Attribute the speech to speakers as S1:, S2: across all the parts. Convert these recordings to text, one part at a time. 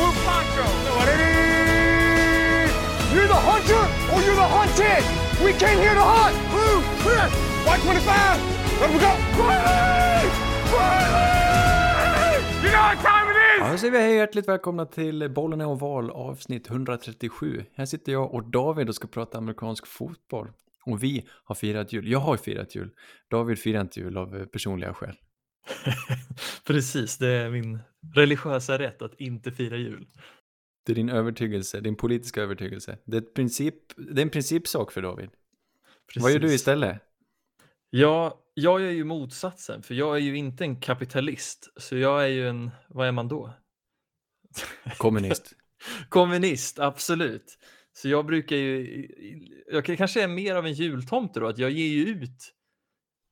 S1: Blue Poncho. You're the hunter or you're the hunted. We came here to hunt. Blue, clear. White 25. Let me go. Riley! Riley! You know what time it is!
S2: Ja, då säger vi hej hjärtligt välkomna till Bollen är oval avsnitt 137. Här sitter jag och David och ska prata amerikansk fotboll. Och vi har firat jul. Jag har firat jul. David firar inte jul av eh, personliga skäl.
S3: Precis, det är min religiösa rätt att inte fira jul.
S2: Det är din övertygelse, din politiska övertygelse. Det är, princip, det är en principsak för David.
S3: Precis.
S2: Vad gör du istället?
S3: Ja, jag är ju motsatsen, för jag är ju inte en kapitalist. Så jag är ju en, vad är man då?
S2: Kommunist.
S3: Kommunist, absolut. Så jag brukar ju, jag kanske är mer av en jultomte då, att jag ger ju ut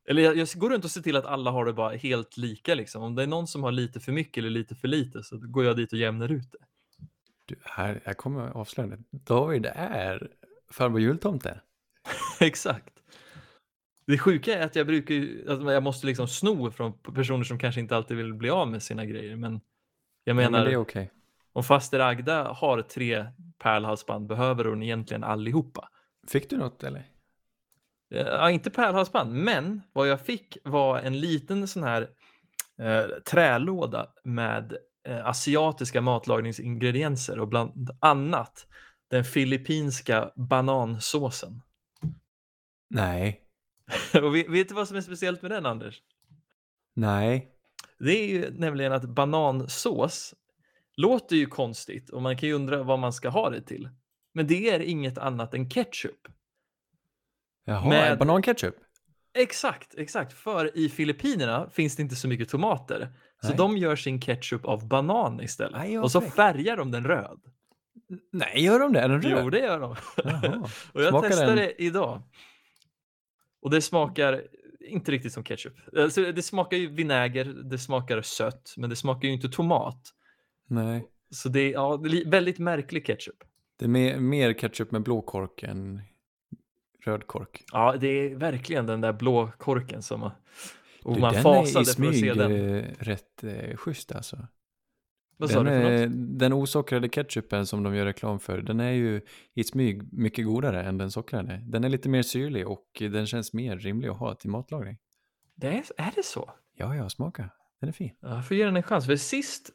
S3: eller jag, jag går runt och ser till att alla har det bara helt lika liksom. Om det är någon som har lite för mycket eller lite för lite så går jag dit och jämnar ut det.
S2: Du, här, här kommer avslöjandet. David är farbror jultomte.
S3: Exakt. Det sjuka är att jag brukar att jag måste liksom sno från personer som kanske inte alltid vill bli av med sina grejer. Men jag menar,
S2: Ja, men det är okej.
S3: om faster Agda har tre pärlhalsband behöver hon egentligen allihopa.
S2: Fick du något eller?
S3: Ja, inte pärlhalsband, men vad jag fick var en liten sån här eh, trälåda med eh, asiatiska matlagningsingredienser och bland annat den filippinska banansåsen.
S2: Nej.
S3: och vet, vet du vad som är speciellt med den, Anders?
S2: Nej.
S3: Det är ju nämligen att banansås låter ju konstigt och man kan ju undra vad man ska ha det till. Men det är inget annat än ketchup.
S2: Jaha,
S3: Med-
S2: bananketchup?
S3: Exakt, exakt. För i Filippinerna finns det inte så mycket tomater. Så
S2: Nej.
S3: de gör sin ketchup av banan istället.
S2: Nej,
S3: och så färgar de den röd.
S2: Nej, gör de det? Är den röd?
S3: Jo, det gör de. Och jag
S2: Smakar
S3: testade
S2: den-
S3: det idag. Och det smakar inte riktigt som ketchup. Alltså, det smakar ju vinäger, det smakar sött, men det smakar ju inte tomat.
S2: Nej.
S3: Så det är, ja, väldigt märklig ketchup.
S2: Det är mer, mer ketchup med blå kork än röd kork.
S3: Ja, det är verkligen den där blå korken som man, och
S2: Du,
S3: man
S2: den
S3: fasade
S2: är i
S3: för att se
S2: smyg
S3: den.
S2: eh, rätt eh, schysst alltså.
S3: Vad sa
S2: Den,
S3: du för
S2: är,
S3: något?
S2: den osockrade ketchupen som de gör reklam för, den är ju i smyg mycket godare än den sockrade. Den är lite mer syrlig och den känns mer rimlig att ha till matlagning.
S3: Det är, är det så?
S2: Ja, ja, smaka. Den är fin.
S3: Ja, Jag får ge den en chans. För sist,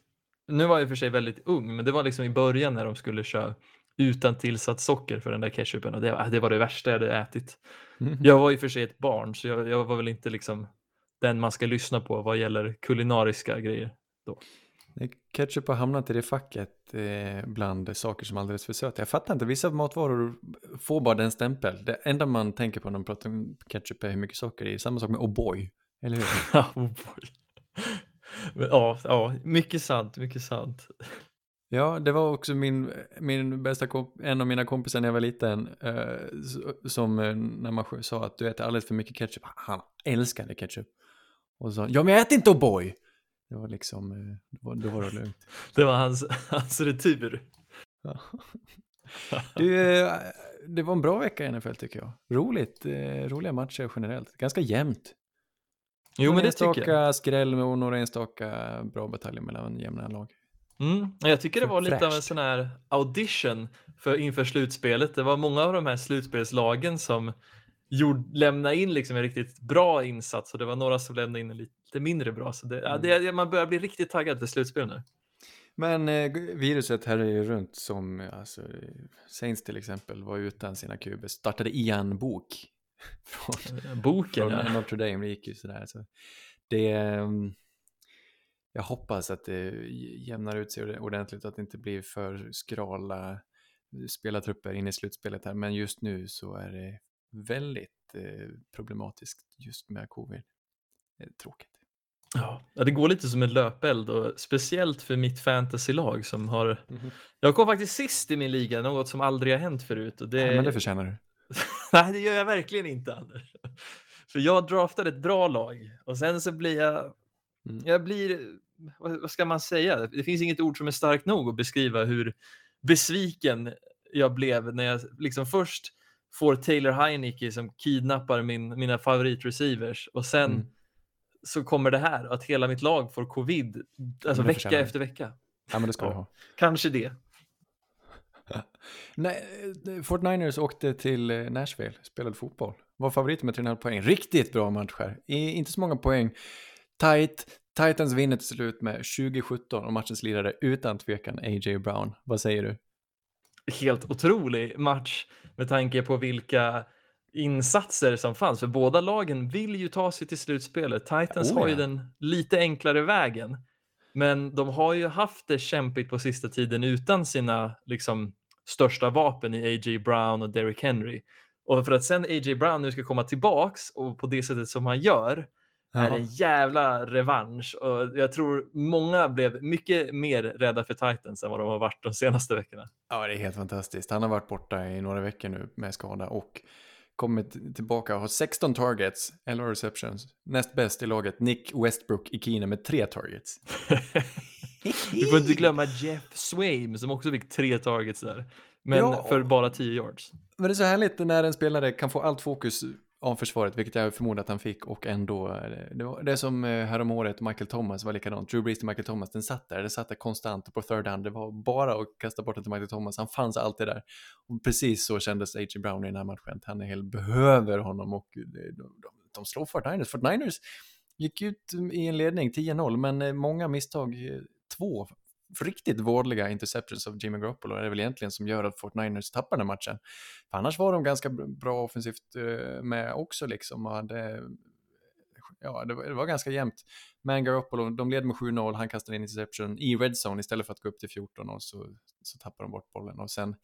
S3: nu var jag i och för sig väldigt ung, men det var liksom i början när de skulle köra utan tillsatt socker för den där ketchupen och det, var- det var det värsta jag hade ätit.
S2: Mm.
S3: Jag var i och för sig ett barn så jag, jag var väl inte liksom den man ska lyssna på vad gäller kulinariska grejer.
S2: Nej, Ketchup har hamnat i det facket eh, bland saker som är alldeles för söta. Jag fattar inte, vissa matvaror får bara den stämpel. Det enda man tänker på när man pratar om ketchup är hur mycket socker det är. Samma sak med O'boy, eller hur?
S3: oh boy. Men, ja, ja, mycket sant, mycket sant.
S2: Ja, det var också min, min bästa komp- en av mina kompisar när jag var liten eh, som eh, när man sa att du äter alldeles för mycket ketchup. Han älskade ketchup. Och så sa ja men jag äter inte O'boy! Det var liksom, eh, då var, då var det lugnt.
S3: Det var hans, hans retur.
S2: Ja. Du, eh, det var en bra vecka i NFL tycker jag. Roligt, roliga matcher generellt. Ganska jämnt.
S3: Jo, men
S2: Några
S3: det tycker jag.
S2: enstaka skräll och några enstaka bra bataljer mellan jämna lag.
S3: Mm. Jag tycker det var lite av en
S2: fräscht.
S3: sån här audition för inför slutspelet. Det var många av de här slutspelslagen som gjord, lämnade in liksom en riktigt bra insats och det var några som lämnade in en lite mindre bra. Så det, ja, det, man börjar bli riktigt taggad för slutspel nu.
S2: Men eh, viruset här är ju runt som, eh, alltså, eh, Saints till exempel var utan sina kuber, startade Ian Bok från,
S3: Boken,
S2: från
S3: ja.
S2: Notre Dame, det gick ju sådär. Så det, ehm, jag hoppas att det jämnar ut sig ordentligt, att det inte blir för skrala spelartrupper in i slutspelet här, men just nu så är det väldigt eh, problematiskt just med covid. Är tråkigt.
S3: Ja, det går lite som en löpeld och speciellt för mitt fantasylag som har...
S2: Mhm.
S3: Jag kom faktiskt sist i min liga, något som aldrig har hänt förut. Och det...
S2: Ja, men det förtjänar du.
S3: Nej, det gör jag verkligen inte, Anders. För jag draftade ett bra lag och sen så blir jag...
S2: Mm.
S3: Jag blir... Vad vad ska man säga? Det finns inget ord som är starkt nog att beskriva hur besviken jag blev när jag liksom först får Taylor Heineke som kidnappar min, mina favoritreceivers och sen
S2: Mm.
S3: så kommer det här att hela mitt lag får covid alltså
S2: det
S3: vecka
S2: förtjänar
S3: efter vecka.
S2: Ja, men det ska ha.
S3: Kanske det.
S2: Nej, eh, Fort Niners åkte till eh, Nashville, spelade fotboll. Var favoriter med 3,5 poäng. Riktigt bra match här. Inte så många poäng. Tight. Titans vinner till slut med 20-17 och matchens lirare utan tvekan A.J. Brown. Vad säger du?
S3: Helt otrolig match med tanke på vilka insatser som fanns. För båda lagen vill ju ta sig till slutspelet. Titans
S2: Oh,
S3: har ju
S2: ja.
S3: den lite enklare vägen. Men de har ju haft det kämpigt på sista tiden utan sina liksom, största vapen i A.J. Brown och Derrick Henry. Och för att sen A.J. Brown nu ska komma tillbaks och på det sättet som han gör är en jävla revansch. Och jag tror många blev mycket mer rädda för Titans än vad de har varit de senaste veckorna.
S2: Ja, det är helt fantastiskt. Han har varit borta i några veckor nu med skada och kommit tillbaka och har 16 targets, 11 receptions. Näst bäst i laget, Nick Westbrook i Kina med tre targets.
S3: Vi får inte glömma Jeff Swaim som också fick tre targets där. Men
S2: Ja.
S3: för bara 10 yards.
S2: Men det är så härligt när en spelare kan få allt fokus av försvaret, vilket jag förmodar att han fick och ändå, eh, det, var, det är som eh, häromåret Michael Thomas var likadant, Drew Brees till Michael Thomas, den satt där, den satt där konstant på third hand, det var bara att kasta bort den till Michael Thomas, han fanns alltid där. Och precis så kändes A.J. Brown i den här matchen, han är helt behöver honom och eh, de, de, de slår Fort Niners. Fort Niners gick ut i en ledning 10-0, men många misstag, två riktigt vådliga interceptions av Jimmy Garoppolo är det väl egentligen som gör att Fort Niners tappar den matchen. För annars var de ganska bra offensivt eh, med också liksom. Och hade, ja, det var, det var ganska jämnt. Men Garoppolo, de led med 7-0, han kastade in interception i red zone istället för att gå upp till 14 och så, så tappar de bort bollen. Och sen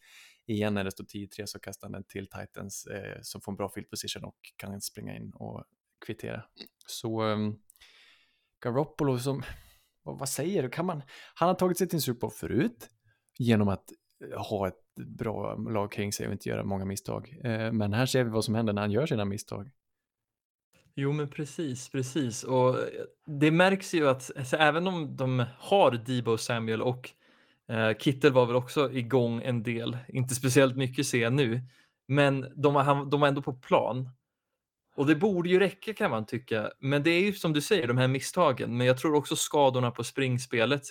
S2: igen när det står 10-3 så kastar han den till Titans eh, som får en bra field position och kan springa in och kvittera. Så um, Garoppolo som, vad, vad säger du, kan man, han har tagit sig till en Super Bowl förut genom att eh, ha ett bra lag kring sig och inte göra många misstag. Eh, men här ser vi vad som händer när han gör sina misstag.
S3: Jo, men precis, precis. Och eh, det märks ju att alltså, även om de har Debo Samuel och eh, Kittel var väl också igång en del, inte speciellt mycket ser jag nu, men de var, han- de var ändå på plan. Och det borde ju räcka kan man tycka. Men det är ju som du säger, de här misstagen. Men jag tror också skadorna på springspelet.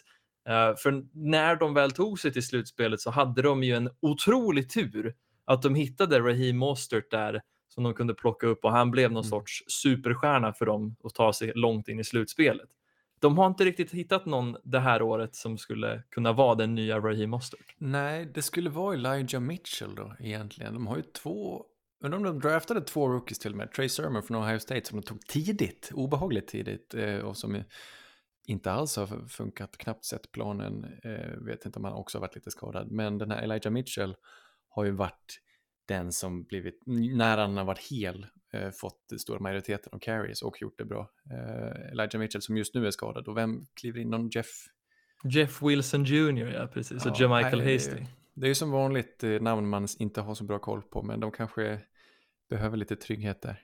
S3: Eh, för när de väl tog sig till slutspelet så hade de ju en otrolig tur att de hittade Raheem Mostert där som de kunde plocka upp och han blev någon
S2: Mm.
S3: sorts superstjärna för dem att ta sig långt in i slutspelet. De har inte riktigt hittat någon det här året som skulle kunna vara den nya Raheem Mostert.
S2: Nej, det skulle vara Elijah Mitchell då egentligen. De har ju två, undrar om de draftade två rookies till och med. Trey Sermon från Ohio State som de tog tidigt, obehagligt tidigt eh, och som inte alls har funkat, knappt sett planen. Eh, vet inte om han också har varit lite skadad. Men den här Elijah Mitchell har ju varit den som blivit, när han har varit hel, eh, fått den stora majoriteten av carries och gjort det bra. Elijah Mitchell som just nu är skadad och vem kliver in? Någon Jeff
S3: Jeff Wilson Jr, ja precis, och
S2: Ja,
S3: Jamichael Hasty.
S2: Det är ju som vanligt eh, namn man inte har så bra koll på, men de kanske behöver lite trygghet där.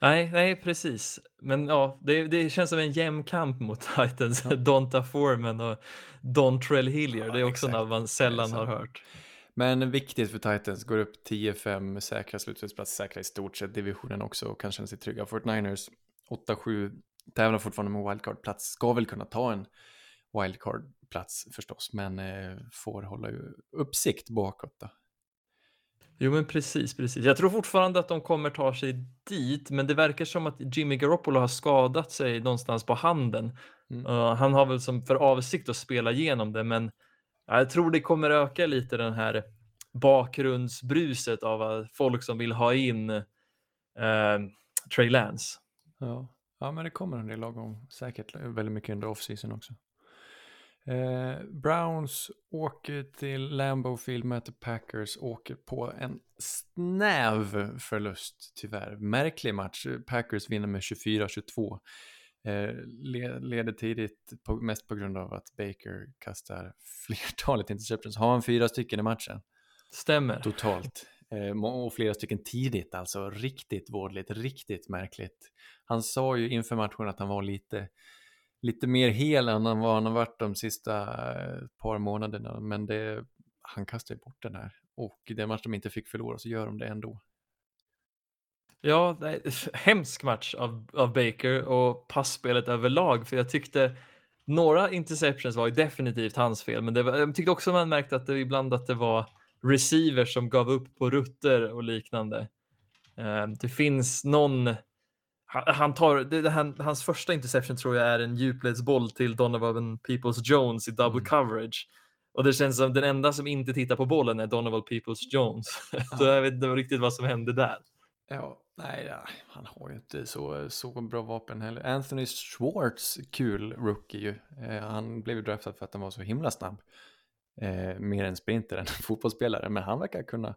S3: Nej, nej, precis. Men ja, det, det känns som en jämn kamp mot Titans. Donta Foreman och Dontrell Hillier.
S2: Ja,
S3: det är också
S2: exakt.
S3: något man sällan har hört.
S2: Men viktigt för Titans, går upp 10-5, säkra slutspelsplats, säkra i stort sett divisionen också och kan känna sig trygga. Fort Niners 8-7, tävlar fortfarande med wildcard-plats, ska väl kunna ta en wildcard-plats förstås, men eh, får hålla uppsikt bakåt då.
S3: Jo, men precis, precis. Jag tror fortfarande att de kommer ta sig dit, men det verkar som att Jimmy Garoppolo har skadat sig någonstans på handen.
S2: Mm.
S3: Uh, han har väl som för avsikt att spela igenom det, men jag tror det kommer öka lite den här bakgrundsbruset av uh, folk som vill ha in uh, Trey Lance.
S2: Ja. ja, men det kommer en del lagom, säkert väldigt mycket under off-season också. Eh, Browns åker till Lambeau Field, möter Packers, åker på en snäv förlust tyvärr. Märklig match. Packers vinner med 24-22. Eh, le- leder tidigt, på, mest på grund av att Baker kastar flertalet interceptions. Har han fyra stycken i matchen?
S3: Stämmer.
S2: totalt. Eh, och flera stycken tidigt, alltså riktigt vårdligt, riktigt märkligt. Han sa ju inför matchen att han var lite, lite mer hel än han, vad han har varit de sista eh, par månaderna, men det, han kastar ju bort den här. Och i den match de inte fick förlora så gör de det ändå.
S3: Ja, nej, hemsk match av, av Baker och passspelet överlag, för jag tyckte några interceptions var ju definitivt hans fel, men det var, jag tyckte också man märkte att det ibland att det var receivers som gav upp på rutter och liknande. Ehm, det finns någon, han, tar, det, han, hans första interception tror jag är en djupledsboll till Donovan Peoples Jones i double mm. coverage. Och det känns som den enda som inte tittar på bollen är Donovan Peoples Jones. så jag vet inte riktigt vad som hände där.
S2: Ja, nej, ja, han har ju inte så, så bra vapen heller. Anthony Schwartz, kul rookie ju. Eh, han blev ju draftad för att han var så himla snabb. Eh, mer en sprinter än fotbollsspelare, men han verkar kunna,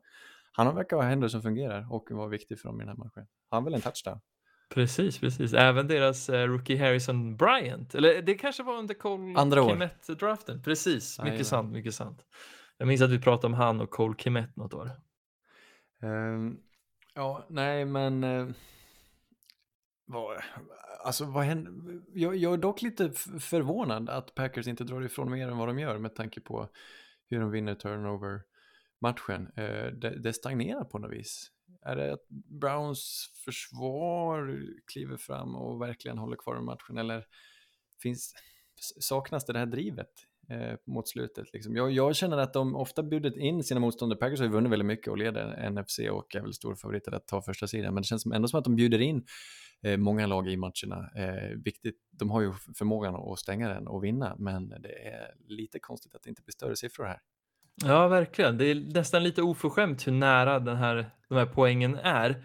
S2: han verkar ha händer som fungerar och vara viktig för dem i den här matchen. Han vill en touchdown.
S3: Precis, precis. Även deras eh, rookie Harrison Bryant, eller det kanske var under Cole Andra Kemet-draften. Precis, mycket Aj, sant, mycket sant. Jag minns att vi pratade om han och Cole Kemet något år.
S2: Um, Ja, nej men... Eh, vad, alltså vad händer? Jag, jag är dock lite förvånad att Packers inte drar ifrån mer än vad de gör med tanke på hur de vinner turnover-matchen. Eh, det, det stagnerar på något vis. Är det att Browns försvar kliver fram och verkligen håller kvar i matchen eller finns, saknas det det här drivet eh, mot slutet. Liksom. Jag, jag, känner att de ofta bjudit in sina motståndare. Packers har ju vunnit väldigt mycket och leder NFC och är väl stor favorit att ta första sidan. Men det känns ändå som att de bjuder in eh, många lag i matcherna. Eh, viktigt, de har ju förmågan att stänga den och vinna, men det är lite konstigt att det inte blir större siffror här.
S3: Ja, verkligen. Det är nästan lite oförskämt hur nära den här, de här poängen är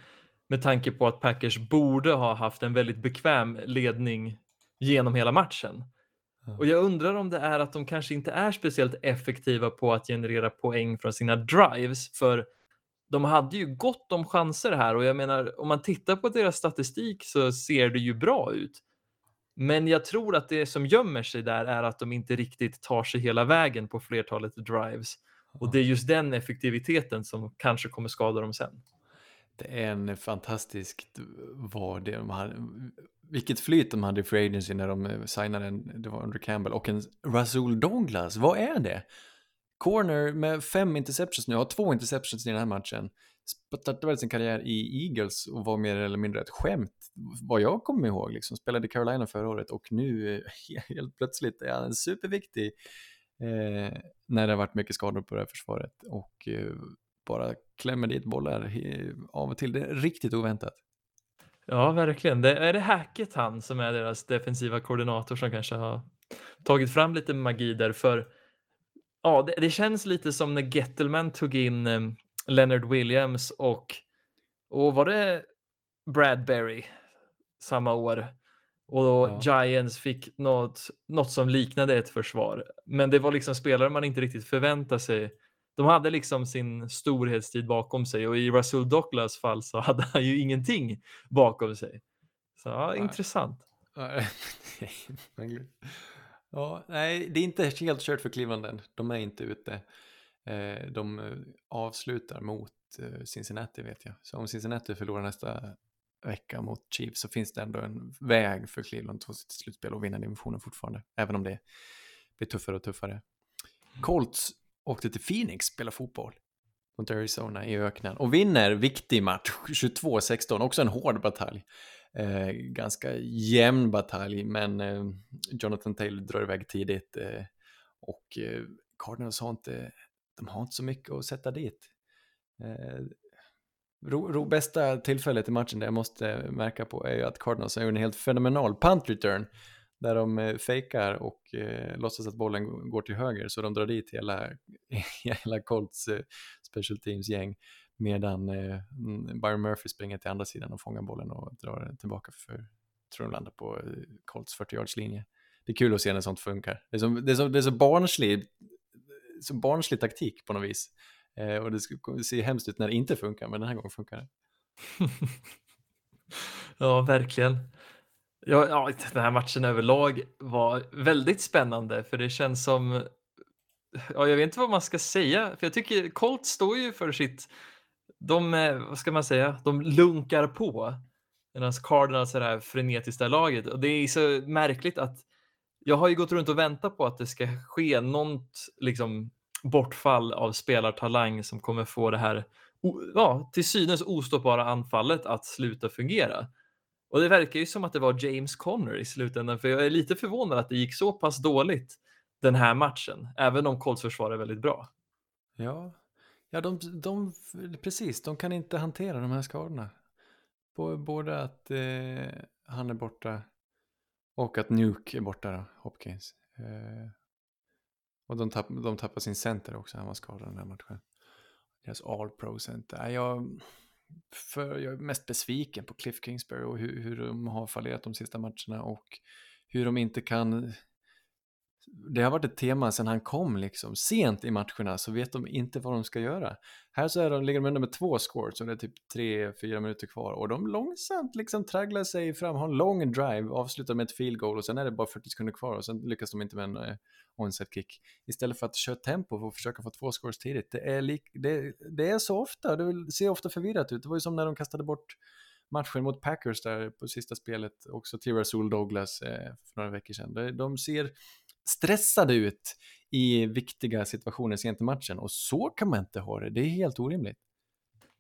S3: med tanke på att Packers borde ha haft en väldigt bekväm ledning genom hela matchen. Och jag undrar om det är att de kanske inte är speciellt effektiva på att generera poäng från sina drives, för de hade ju gott om chanser här och jag menar om man tittar på deras statistik så ser det ju bra ut. Men jag tror att det som gömmer sig där är att de inte riktigt tar sig hela vägen på flertalet drives. Och det är just den effektiviteten som kanske kommer skada dem sen.
S2: Det är en fantastisk vad det de hade, vilket flyt de hade i Free Agency när de eh, signade en, det var under Campbell, och en Rasul Douglas, vad är det? Corner med fem interceptions nu, har två interceptions i den här matchen. Startade väl sin karriär i Eagles och var mer eller mindre ett skämt, vad jag kommer ihåg. Liksom. Spelade i Carolina förra året och nu helt plötsligt är han superviktig eh, när det har varit mycket skador på det här försvaret. Och eh, bara klämmer dit bollar av och till. Det är riktigt oväntat.
S3: Ja, verkligen. Det, är det Hackett han som är deras defensiva koordinator som kanske har tagit fram lite magi där? För ja, det, det känns lite som när Gettelman tog in eh, Leonard Williams och, och var det Bradbury samma år? Och ja. Giants fick något, något som liknade ett försvar. Men det var liksom spelare man inte riktigt förväntade sig de hade liksom sin storhetstid bakom sig och i Rasul Douglas fall så hade han ju ingenting bakom sig. Så ja, nej. intressant.
S2: ja, nej, det är inte helt kört för Cleveland än. De är inte ute. Eh, de eh, avslutar mot eh, Cincinnati vet jag. Så om Cincinnati förlorar nästa vecka mot Chiefs så finns det ändå en väg för Cleveland att ta sitt slutspel och vinna divisionen fortfarande. Även om det blir tuffare och tuffare. Colts åkte till Phoenix spela fotboll mot Arizona i öknen och vinner viktig match 22-16, också en hård batalj. Eh, ganska jämn batalj, men eh, Jonathan Taylor drar iväg tidigt eh, och eh, Cardinals har inte, de har inte så mycket att sätta dit. Eh, ro, ro, bästa tillfället i matchen det jag måste märka på är ju att Cardinals har gjort en helt fenomenal punt return där de eh, fejkar och eh, låtsas att bollen går till höger så de drar dit hela, hela Colts eh, special teams-gäng medan eh, mm, Byron Murphy springer till andra sidan och fångar bollen och drar den tillbaka för, tror de landar på eh, Colts 40 yards linje. Det är kul att se när sånt funkar. Det är så, det är så, det är så barnslig, så barnslig taktik på något vis. Eh, och det ser hemskt ut när det inte funkar, men den här gången funkar det.
S3: ja, verkligen. Ja, ja, den här matchen överlag var väldigt spännande för det känns som, ja, jag vet inte vad man ska säga, för jag tycker Colt står ju för sitt, de, eh, vad ska man säga, de lunkar på medan Cardinals är det här frenetiska laget och det är så märkligt att jag har ju gått runt och väntat på att det ska ske något liksom bortfall av spelartalang som kommer få det här ja, till synes ostoppbara anfallet att sluta fungera. Och det verkar ju som att det var James Conner i slutändan, för jag är lite förvånad att det gick så pass dåligt den här matchen, även om Colts försvar är väldigt bra.
S2: Ja, ja de, de, precis, de kan inte hantera de här skadorna. Både att eh, han är borta och att Nuke är borta, då, Hopkins. Eh, och de, tapp, de tappar sin center också, han var skadad den här matchen. Deras all pro center. Jag, för, jag är mest besviken på Cliff Kingsbury och hur, hur de har fallerat de sista matcherna och hur de inte kan det har varit ett tema sedan han kom liksom. Sent i matcherna så vet de inte vad de ska göra. Här så är de, ligger de under med två scores och det är typ tre, fyra minuter kvar och de långsamt liksom tragglar sig fram, har en lång drive, avslutar med ett field goal och sen är det bara 40 sekunder kvar och sen lyckas de inte med en eh, onset kick. Istället för att köra tempo och försöka få två scores tidigt. Det är, lik, det, det är så ofta, det ser ofta förvirrat ut. Det var ju som när de kastade bort matchen mot Packers där på sista spelet, också till Rasul Douglas eh, för några veckor sedan. De ser stressade ut i viktiga situationer sent i matchen och så kan man inte ha det. Det är helt orimligt.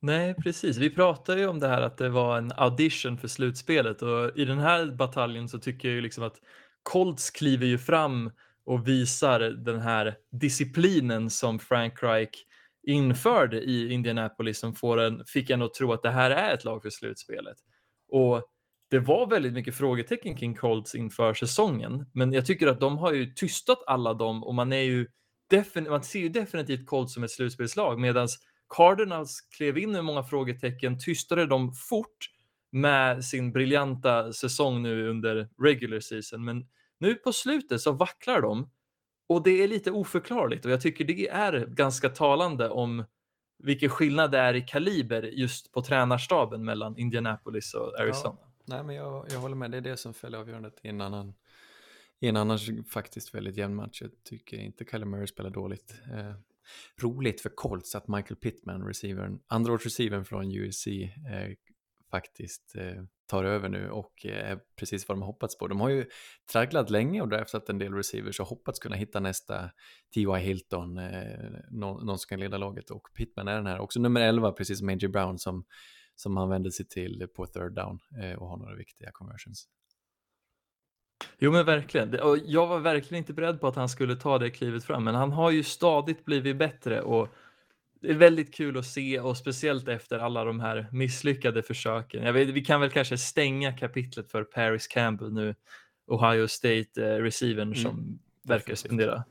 S3: Nej, precis. Vi pratade ju om det här att det var en audition för slutspelet och i den här bataljen så tycker jag ju liksom att Colts kliver ju fram och visar den här disciplinen som Frank Reich införde i Indianapolis som får en, fick en att tro att det här är ett lag för slutspelet. Och det var väldigt mycket frågetecken kring Colts inför säsongen, men jag tycker att de har ju tystat alla dem och man är ju man ser ju definitivt Colts som ett slutspelslag medan Cardinals klev in med många frågetecken, tystade dem fort med sin briljanta säsong nu under regular season. Men nu på slutet så vacklar de och det är lite oförklarligt och jag tycker det är ganska talande om vilken skillnad det är i kaliber just på tränarstaben mellan Indianapolis och Arizona.
S2: Nej, men jag, jag håller med. Det är det som fäller avgörandet i en annan, i en annars faktiskt väldigt jämn match. Jag tycker inte Kyler Murray spelar dåligt. Eh, roligt för Colts att Michael Pittman, receivern, andraårsreceivern från USC, eh, faktiskt eh, tar över nu och eh, är eh, precis vad de har hoppats på. De har ju tragglat länge och draftat en del receivers och hoppats kunna hitta nästa T.Y. Hilton, eh, någon, någon som kan leda laget och Pittman är den här, också nummer 11, precis som A.J. Brown som som han vände sig till på third down eh, och har några viktiga conversions.
S3: Jo men verkligen, jag var verkligen inte beredd på att han skulle ta det klivet fram, men han har ju stadigt blivit bättre och det är väldigt kul att se och speciellt efter alla de här misslyckade försöken. Jag vet, vi kan väl kanske stänga kapitlet för Paris Campbell nu, Ohio State eh, receivern mm. som verkar spendera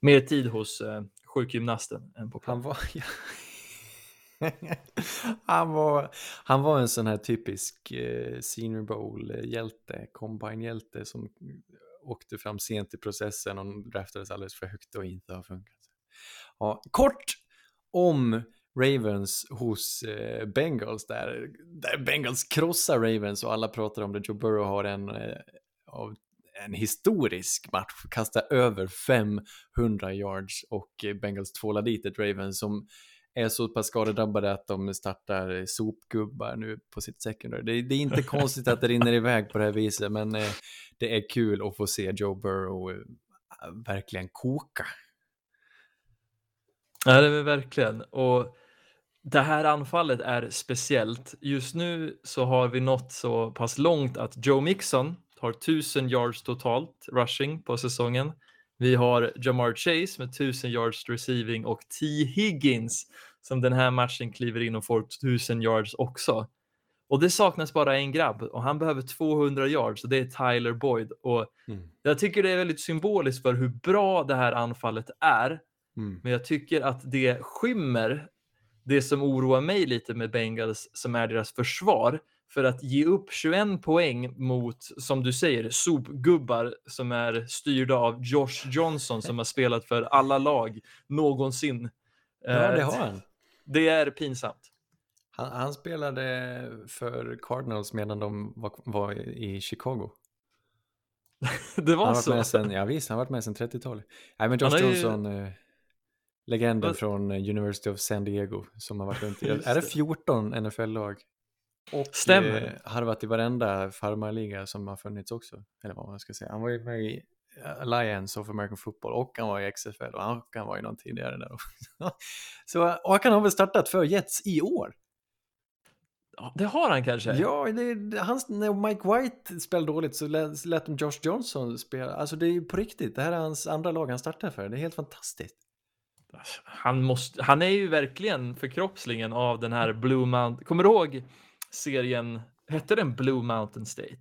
S3: mer tid hos eh, sjukgymnasten än på
S2: plan. Han var, ja, han, var, han var en sån här typisk eh, Senior Bowl-hjälte, combine-hjälte som åkte fram sent i processen och draftades alldeles för högt och inte har funkat. Ja, kort om Ravens hos eh, Bengals där, där Bengals krossar Ravens och alla pratar om det. Joe Burrow har en eh, av en historisk match, kastar över 500 yards och Bengals tvålar dit ett Ravens som är så pass skadedrabbade att de startar sopgubbar nu på sitt secondary. Det, det är inte konstigt att det rinner iväg på det här viset, men eh, det är kul att få se Joe Burrow eh, verkligen koka.
S3: Ja, det är verkligen. Och det här anfallet är speciellt. Just nu så har vi nått så pass långt att Joe Mixon har 1000 yards totalt rushing på säsongen. Vi har Jamar Chase med 1000 yards receiving och T. Higgins som den här matchen kliver in och får 1000 yards också. Och det saknas bara en grabb och han behöver 200 yards och det är Tyler Boyd. Och mm. Jag tycker det är väldigt symboliskt för hur bra det här anfallet är. Mm. Men jag tycker att det skymmer det som oroar mig lite med Bengals som är deras försvar för att ge upp 21 poäng mot, som du säger, sopgubbar som är styrda av Josh Johnson som har spelat för alla lag någonsin.
S2: Ja, det har han.
S3: Det är pinsamt.
S2: Han, han spelade för Cardinals medan de var, var i Chicago.
S3: det var
S2: han
S3: så?
S2: Med sen, ja visst, han har varit med sedan 30-talet. Nej men Josh Johnson, ju... eh, legenden Vad? från University of San Diego som har varit runt i, är det 14 NFL-lag? Och
S3: Stämmer.
S2: Eh, harvat i varenda farmarliga som har funnits också. Eller vad man ska säga. Han var ju med i Alliance of American Football och han var i XFL och han, han var ju någon tidigare där också. Så, och han har väl startat för Jets i år?
S3: Det har han kanske?
S2: Ja, det, hans, när Mike White spelade dåligt så lät, lät de Josh Johnson spela. Alltså det är ju på riktigt. Det här är hans andra lag han startar för. Det är helt fantastiskt.
S3: Han, måste, han är ju verkligen förkroppslingen av den här Blue Mountain. Kommer du ihåg serien? Hette den Blue Mountain State?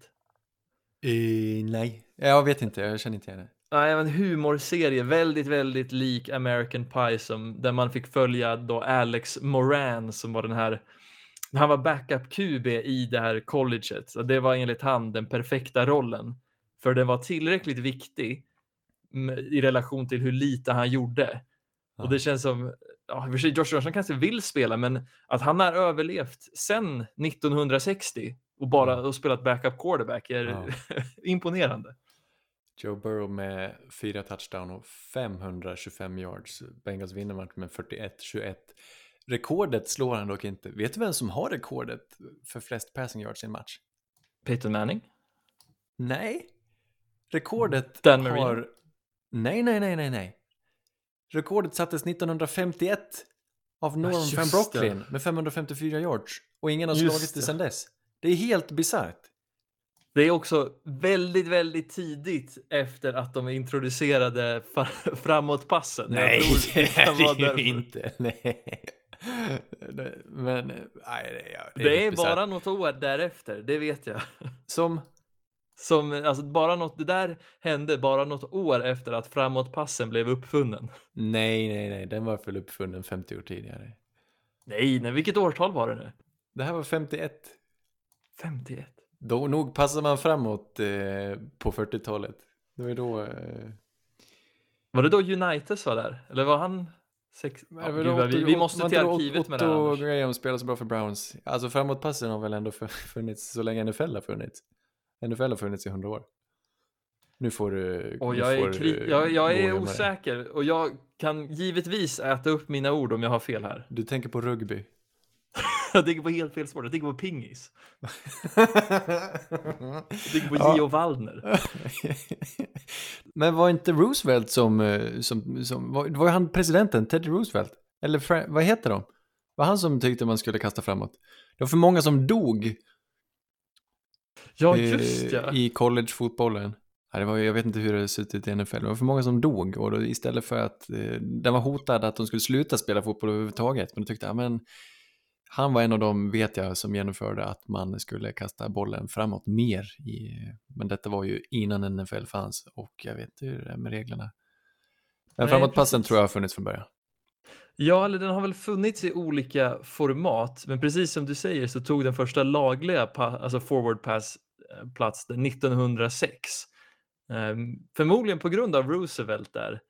S2: Eh, nej, jag vet inte. Jag känner inte igen det.
S3: Nej, en humorserie, väldigt, väldigt lik American Pie som där man fick följa då Alex Moran som var den här. Han var backup QB i det här colleget och det var enligt han den perfekta rollen för den var tillräckligt viktig i relation till hur lite han gjorde.
S2: Ja.
S3: Och det känns som, ja, i och för sig Josh Johnson kanske vill spela, men att han har överlevt sedan 1960 och bara
S2: Ja.
S3: och spelat backup quarterback är
S2: Ja.
S3: imponerande.
S2: Joe Burrow med fyra touchdown och 525 yards. Bengals vinner matchen med 41-21. Rekordet slår han dock inte. Vet du vem som har rekordet för flest passing yards i en match?
S3: Peyton Manning?
S2: Nej. Rekordet
S3: Dan Marino?
S2: har... Nej, nej, nej, nej, nej. Rekordet sattes 1951 av Norm
S3: just
S2: van
S3: det.
S2: Brocklin med 554 yards. Och ingen har
S3: Just
S2: slagit det
S3: det.
S2: sedan dess. Det är helt bisarrt.
S3: Det är också väldigt, väldigt tidigt efter att de introducerade framåtpassen. Tror det kan vara därför.
S2: inte. Nej. Det- Men, nej, det, ja,
S3: Det är bara något år därefter, det vet jag.
S2: Som,
S3: Som, alltså bara något, det där hände bara något år efter att framåtpassen blev uppfunnen.
S2: nej, nej, nej, den var väl uppfunnen 50 år tidigare.
S3: Nej, nej, vilket årtal var det nu?
S2: Det här var 51.
S3: 51.
S2: Då nog passar man framåt eh, på 40-talet. Det var då... Eh,
S3: Var det då Unitas var där? Eller var han... Sex... Ja, gud, vad vi,
S2: Otto-
S3: vi måste till arkivet med det
S2: Otto
S3: här. Anders.
S2: Graham spelar så bra för Browns. Alltså framåtpassen har väl ändå funnits så länge NFL har funnits. NFL har funnits i 100 år. Nu får du...
S3: Och jag är, kri- jag, jag är osäker och jag kan givetvis äta upp mina ord om jag har fel här.
S2: Du tänker på rugby.
S3: Jag tänker på helt fel sport, jag tänker på pingis. Jag tänker på
S2: Ja.
S3: Gio Waldner.
S2: Men var inte Roosevelt som, eh, som, som var, var han presidenten, Teddy Roosevelt? Eller vad heter de? Var han som tyckte man skulle kasta framåt? Det var för många som dog
S3: Ja,
S2: eh,
S3: just ja.
S2: i collegefotbollen. Ja, det var, ju- jag vet inte hur det sett ut i NFL, det var för många som dog och då, istället för att eh, den var hotad att de skulle sluta spela fotboll överhuvudtaget. Men då tyckte jag, men han var en av dem, vet jag, som genomförde att man skulle kasta bollen framåt mer. I, men detta var ju innan NFL fanns och jag vet inte hur det är med reglerna. Men framåtpassen tror jag har funnits från början.
S3: Ja, eller den har väl funnits i olika format, men precis som du säger så tog den första lagliga alltså forward pass Eh, plats 1906. Ehm, förmodligen på grund av Roosevelt där.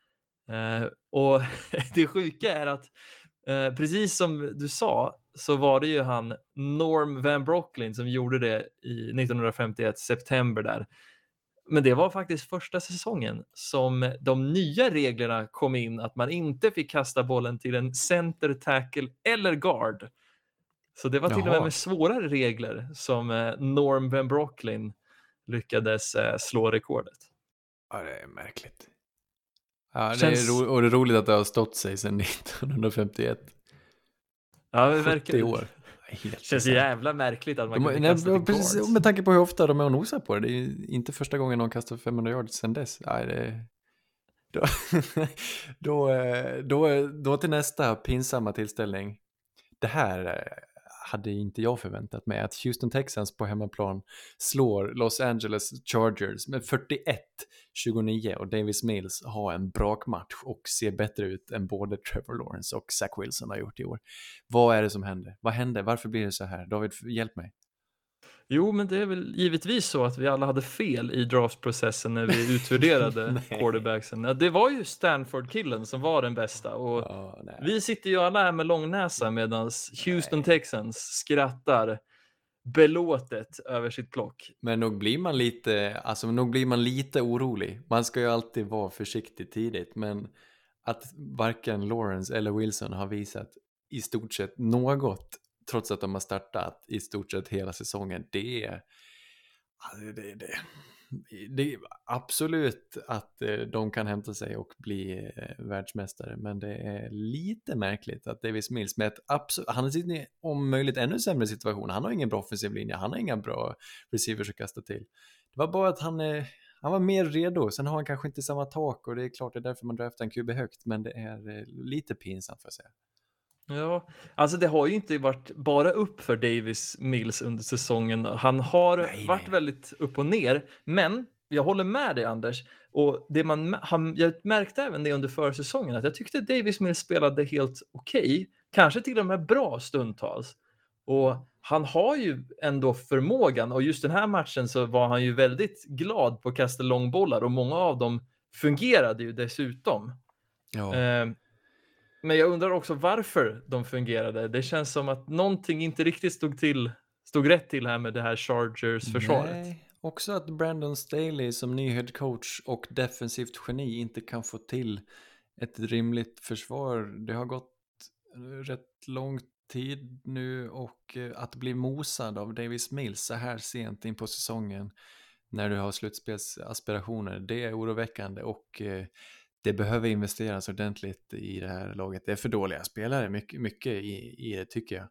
S3: Eh, och det sjuka är att eh, precis som du sa så var det ju han Norm Van Brocklin som gjorde det i 1951 september där. Men det var faktiskt första säsongen som de nya reglerna kom in att man inte fick kasta bollen till en center, tackle eller guard. Så det var till och med
S2: Jaha.
S3: med svårare regler som eh, Norm Van Brocklin lyckades eh, slå rekordet.
S2: Ja, det är märkligt. Ja, det
S3: Känns-
S2: är och det är roligt att det har stått sig sedan 1951.
S3: Ja, det
S2: 70
S3: verkar,
S2: år. Helt
S3: känns jävla märkligt att man
S2: De, nej,
S3: kasta till
S2: precis, med tanke på hur ofta de är och nosar på det. Det är inte första gången någon kastar 500 yards sedan dess. Nej, det, då, då, eh, då, då till nästa pinsamma tillställning. Det här hade inte jag förväntat mig. Att Houston Texans på hemmaplan slår Los Angeles Chargers med 41-29 och Davis Mills har en brakmatch och ser bättre ut än både Trevor Lawrence och Zach Wilson har gjort i år. Vad är det som händer? Vad hände? Varför blir det så här? David, hjälp mig.
S3: Jo, men det är väl givetvis så att vi alla hade fel i draftprocessen när vi utvärderade
S2: Nej.
S3: quarterbacksen. Ja, Det var ju Stanford-killen som var den bästa och
S2: nej.
S3: vi sitter ju alla här med långnäsa medan Houston Texans skrattar belåtet över sitt block.
S2: Men nog blir man lite, alltså nog blir man lite orolig. Man ska ju alltid vara försiktig tidigt, men att varken Lawrence eller Wilson har visat i stort sett något, trots att de har startat i stort sett hela säsongen, det är, det, det, det är absolut att eh, de kan hämta sig och bli eh, världsmästare, men det är lite märkligt att Davis Mills med ett absolut, han sitter i om möjligt ännu sämre situation. Han har ingen bra offensiv linje, han har inga bra receivers att kasta till. Det var bara att han, eh, han var mer redo, sen har han kanske inte samma tak och det är klart det är därför man draftar en QB högt, men det är lite pinsamt för att säga.
S3: Ja, alltså det har ju inte varit bara upp för Davis Mills under säsongen. Han har nej, varit nej. väldigt upp och ner, men jag håller med dig Anders. Och det man, han, jag märkte även det under försäsongen att jag tyckte Davis Mills spelade helt okej, okay, kanske till och med bra stundtals. Och han har ju ändå förmågan och just den här matchen så var han ju väldigt glad på att kasta långbollar och många av dem fungerade ju dessutom. Ja. Eh, men jag undrar också varför de fungerade. Det känns som att någonting inte riktigt stod, till, stod rätt till här med det här Chargers-försvaret. Nej,
S2: också att Brandon Staley som ny head coach och defensivt geni inte kan få till ett rimligt försvar. Det har gått rätt lång tid nu och eh, att bli mosad av Davis Mills så här sent in på säsongen när du har slutspelsaspirationer, det är oroväckande och eh, det behöver investeras ordentligt i det här laget. Det är för dåliga spelare, mycket, mycket i, i det tycker jag.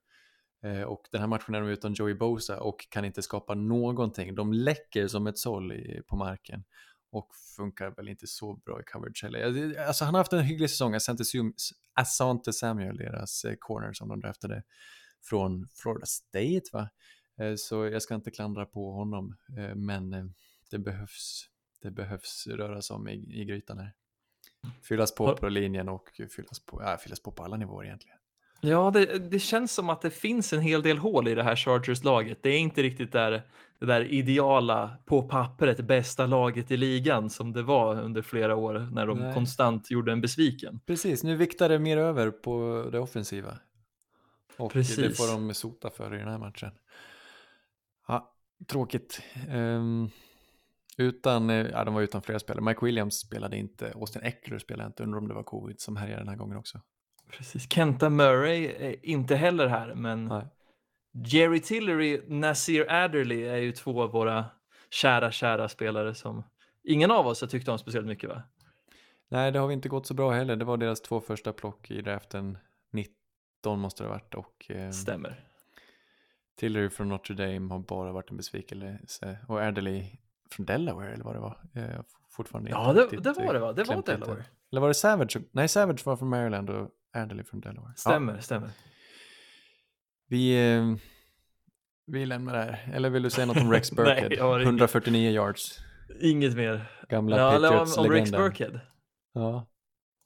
S2: Eh, och den här matchen är de utan Joey Bosa och kan inte skapa någonting. De läcker som ett såll i, på marken och funkar väl inte så bra i coverage heller. Alltså han har haft en hygglig säsong, Asante Samuel, deras eh, corner som de draftade från Florida State va? Eh, så jag ska inte klandra på honom, eh, men eh, det behövs, det behövs röra sig om i, i grytan här. Fyllas på på linjen och fyllas på, ja, fyllas på på alla nivåer egentligen.
S3: Ja, det, det känns som att det finns en hel del hål i det här Chargers-laget. Det är inte riktigt där, det där ideala, på pappret, bästa laget i ligan som det var under flera år när de Nej. konstant gjorde en besviken.
S2: Precis, nu viktar det mer över på det offensiva. Och Precis. det får de sota för i den här matchen. Ja, tråkigt. Um, utan, eh, ja, de var utan flera spelare. Mike Williams spelade inte, Austin Eckler spelade inte, undrar om det var covid som härjade den här gången också.
S3: Precis, Kenta Murray är inte heller här, men Nej. Jerry Tillery, Nasir Adderley är ju två av våra kära, kära spelare som ingen av oss har tyckt om speciellt mycket va?
S2: Nej, det har vi inte gått så bra heller. Det var deras två första plock i draften 19 måste det ha varit och
S3: eh, Stämmer.
S2: Tillery från Notre Dame har bara varit en besvikelse och Adderley från Delaware eller vad det var. Eh, fortfarande
S3: ja, det, det, var det va? Det var Delaware.
S2: Eller var det Savage? Nej, Savage var från Maryland och Adderley från Delaware.
S3: Stämmer, ja. stämmer.
S2: Vi, eh, vi lämnar det här. Eller vill du säga något om Rex Burkhead? Nej, 149 yards.
S3: Inget mer.
S2: Gamla ja, Patriots om, om Rex
S3: Burkhead.
S2: Ja.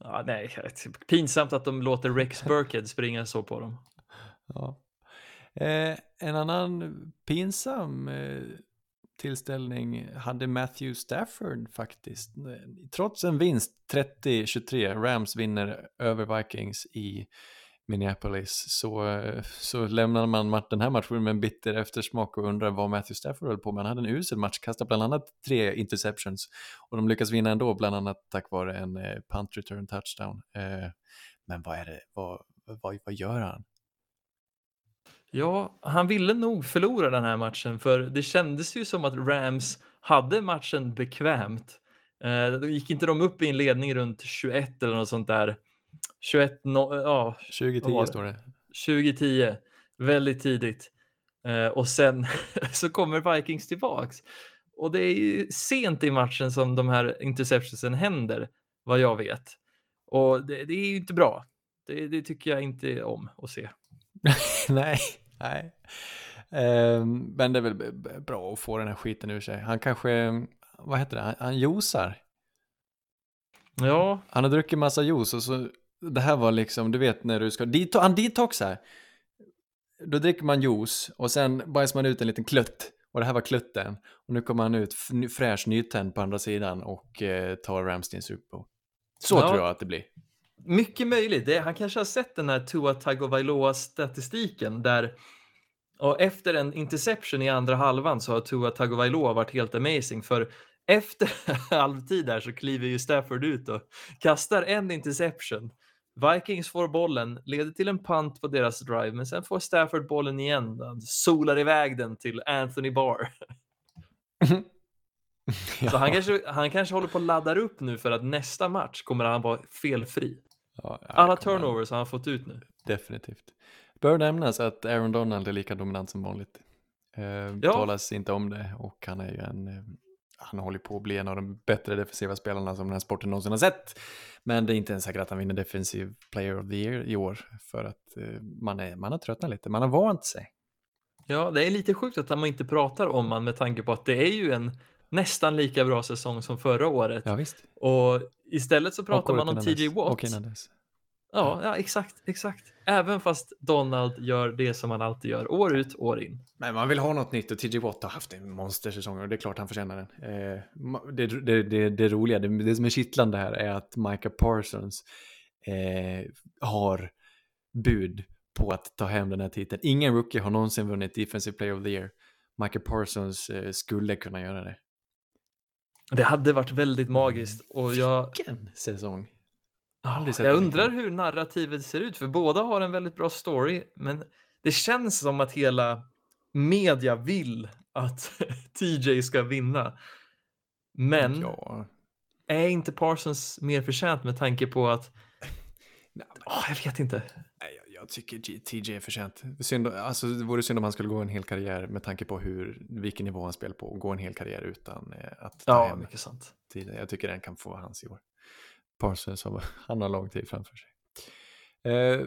S3: ja. Nej, pinsamt att de låter Rex Burkhead springa så på dem.
S2: Ja. Eh, en annan pinsam eh, tillställning hade Matthew Stafford faktiskt. Trots en vinst 30-23, Rams vinner över Vikings i Minneapolis, så, så lämnar man den här matchen med en bitter eftersmak och undrar vad Matthew Stafford höll på med. Han hade en usel match, kastade bland annat tre interceptions och de lyckas vinna ändå, bland annat tack vare en eh, punt return touchdown. Eh, men vad är det, vad, vad, vad gör han?
S3: Ja, han ville nog förlora den här matchen för det kändes ju som att Rams hade matchen bekvämt. Eh, då gick inte de upp i en ledning runt 21 eller något sånt där. 21, no, ja.
S2: 2010 står det.
S3: 2010, väldigt tidigt. Eh, och sen så kommer Vikings tillbaks. Och det är ju sent i matchen som de här interceptionsen händer, vad jag vet. Och det, det är ju inte bra. Det, det tycker jag inte om att se.
S2: Nej, nej. Um, men det är väl bra att få den här skiten ur sig. Han kanske, vad heter det, han, han josar.
S3: Ja.
S2: Han har druckit massa juice och så, det här var liksom, du vet när du ska, han detoxar. Då dricker man juice och sen bajsar man ut en liten klutt. Och det här var klutten. Och nu kommer han ut fräsch nytänd på andra sidan och eh, tar Ramstein Super Bowl. Så ja. tror jag att det blir.
S3: Mycket möjligt. Det, han kanske har sett den här Tua Tagovailoa-statistiken där och efter en interception i andra halvan så har Tua Tagovailoa varit helt amazing för efter halvtid där så kliver ju Stafford ut och kastar en interception. Vikings får bollen, leder till en punt på deras drive, men sen får Stafford bollen igen. Han solar iväg den till Anthony Barr. Så han kanske, han kanske håller på att ladda upp nu för att nästa match kommer han vara felfri.
S2: Ja,
S3: Alla turnovers har han fått ut nu.
S2: Definitivt. Bör nämnas att Aaron Donald är lika dominant som vanligt. Eh,
S3: Ja.
S2: Talas inte om det och han är ju en, eh, han håller på att bli en av de bättre defensiva spelarna som den här sporten någonsin har sett. Men det är inte ens säkert att han vinner defensive player of the year i år för att eh, man, är, man har tröttnat lite, man har vant sig.
S3: Ja, det är lite sjukt att man inte pratar om han med tanke på att det är ju en nästan lika bra säsong som förra året.
S2: Ja visst.
S3: Och istället så pratar man om TJ
S2: dess.
S3: Watt.
S2: Och innan dess.
S3: Ja, ja, exakt, exakt. Även fast Donald gör det som han alltid gör, år ut, år in.
S2: Men man vill ha något nytt och TJ Watt har haft en monstersäsong och det är klart han förtjänar den. Eh, det, det, det, det roliga, det, det som är kittlande här är att Micah Parsons eh, har bud på att ta hem den här titeln. Ingen rookie har någonsin vunnit Defensive Player of the Year. Micah Parsons eh, skulle kunna göra det.
S3: Det hade varit väldigt magiskt och jag,
S2: Vilken säsong!
S3: Jag undrar hur narrativet ser ut, för båda har en väldigt bra story, men det känns som att hela media vill att TJ ska vinna. Men
S2: Ja.
S3: är inte Parsons mer förtjänt med tanke på att,
S2: Nej, men-
S3: Åh, jag vet inte.
S2: Jag, tycker TJ är förtjänt. Synd, alltså, det vore synd om han skulle gå en hel karriär med tanke på hur, vilken nivå han spelar på. Gå en hel karriär utan eh, att ta
S3: Ja,
S2: hem
S3: mycket sant.
S2: tiden. Jag tycker den kan få hans i år. Parsons, han har lång tid framför sig. Eh,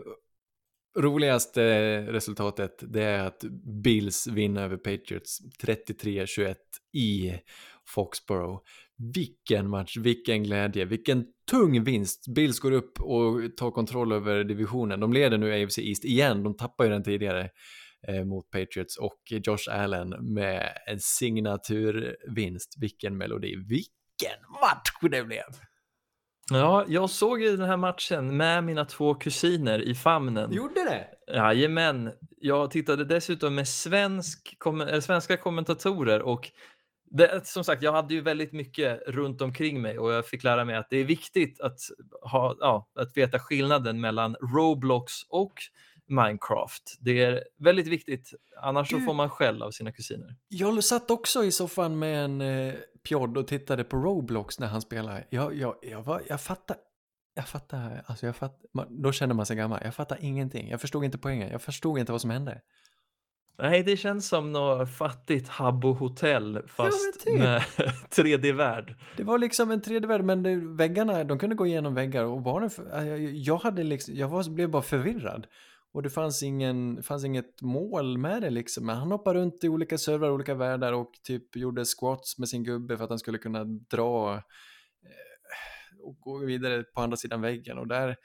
S2: roligaste resultatet det är att Bills vinner över Patriots 33-21 i Foxborough. Vilken match, vilken glädje, vilken tung vinst. Bills går upp och tar kontroll över divisionen. De leder nu AFC East igen, de tappar ju den tidigare eh, mot Patriots och Josh Allen med en signaturvinst. Vilken melodi, vilken match det blev!
S3: Ja, jag såg ju den här matchen med mina två kusiner i famnen.
S2: Gjorde det?
S3: Jajamän. Jag tittade dessutom med svensk, kom, svenska kommentatorer och det, som sagt, jag hade ju väldigt mycket runt omkring mig och jag fick lära mig att det är viktigt att, ha, ja, att veta skillnaden mellan Roblox och Minecraft. Det är väldigt viktigt, annars så
S2: Gud.
S3: får man skäll av sina kusiner.
S2: Jag satt också i soffan med en eh, pjodd och tittade på Roblox när han spelade. Jag, jag, jag, var, jag fattar. Jag fattar, alltså jag fattar, man, då känner man sig gammal. Jag fattar ingenting. Jag förstod inte poängen. Jag förstod inte vad som hände.
S3: Nej, det känns som något fattigt Habbo hotell fast
S2: typ.
S3: med 3D-värld.
S2: Det var liksom en tredje värld, men det, väggarna, de kunde gå igenom väggar och för, jag, jag hade liksom, jag var, blev bara förvirrad. Och det fanns, ingen, fanns inget mål med det liksom. Men han hoppade runt i olika servrar, olika världar och typ gjorde squats med sin gubbe för att han skulle kunna dra eh, och gå vidare på andra sidan väggen. Och där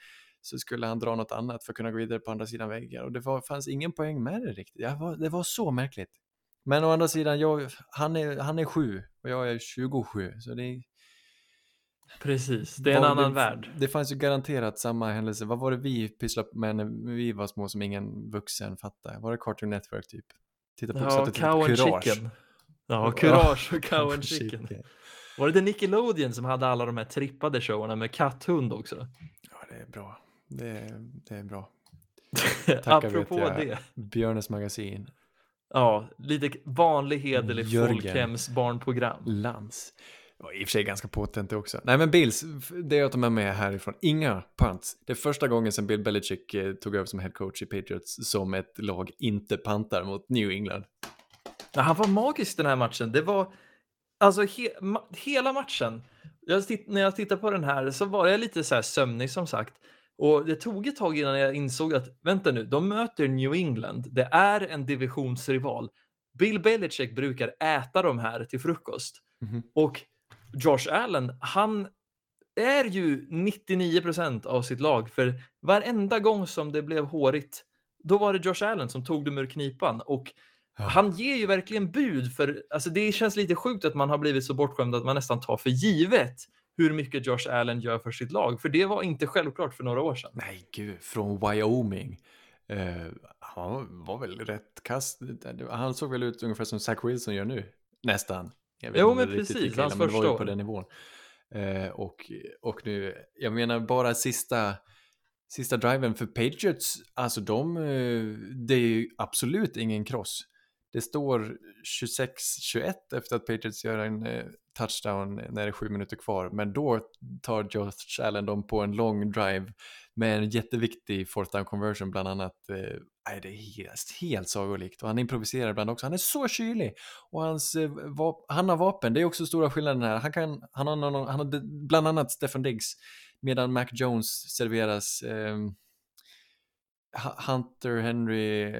S2: så skulle han dra något annat för att kunna gå vidare på andra sidan väggen. Och det var, fanns ingen poäng med det riktigt. Jag var, det var så märkligt. Men å andra sidan, jag, han, är, han är sju och jag är 27. Så det är,
S3: Precis, det är en annan
S2: det,
S3: värld.
S2: Det fanns ju garanterat samma händelse. Vad var det vi pysslade med när vi var små som ingen vuxen fattade? Var det Cartoon Network typ? Titta på,
S3: Ja, cow and
S2: Courage.
S3: chicken. Ja, Courage och
S2: Cow
S3: and chicken. Var det Nickelodeon som hade alla de här trippade showerna med katthund också?
S2: Ja, det är bra. Det är, det är bra. Tackar
S3: Apropå det.
S2: Björnes magasin.
S3: Ja, lite vanlig hederlig
S2: Jörgen.
S3: folkhems barnprogram.
S2: Lans. Ja, i och för sig ganska potent också. Nej men Bills, det jag tar med mig härifrån, inga punts. Det är första gången sedan Bill Belichick eh, tog över som head coach i Patriots som ett lag inte pantar mot New England.
S3: Ja, han var magisk den här matchen. Det var alltså he, ma, hela matchen. Jag när jag tittade på den här så var jag lite så här sömnig som sagt. Och det tog ett tag innan jag insåg att vänta nu, de möter New England. Det är en divisionsrival. Bill Belichick brukar äta de här till frukost.
S2: Mhm.
S3: Och Josh Allen, han är ju 99% av sitt lag. För varenda gång som det blev hårigt, då var det Josh Allen som tog dem ur knipan. Och
S2: Ja.
S3: han ger ju verkligen bud för, alltså det känns lite sjukt att man har blivit så bortskämd att man nästan tar för givet hur mycket Josh Allen gör för sitt lag. För det var inte självklart för några år sedan.
S2: Nej, gud, från Wyoming. Eh, han var väl rätt kast. Han såg väl ut ungefär som Zach Wilson gör nu. Nästan. Jag vet
S3: Jo, men precis, hans första
S2: ju på
S3: år.
S2: den nivån. Eh, och, och nu, jag menar bara sista, sista driven för Patriots, alltså de, eh, det är ju absolut ingen kross. Det står 26-21 efter att Patriots gör en eh, touchdown när det är sju minuter kvar, men då tar Josh Allen dem på en lång drive med en jätteviktig fourth down conversion bland annat. Eh, nej, det är helt, helt sagolikt och han improviserar ibland också. Han är så kylig och hans, eh, han har vapen, det är också stora skillnaden här. Han, kan, han, har, någon, han har bland annat Stefan Diggs medan Mac Jones serveras eh, Hunter Henry,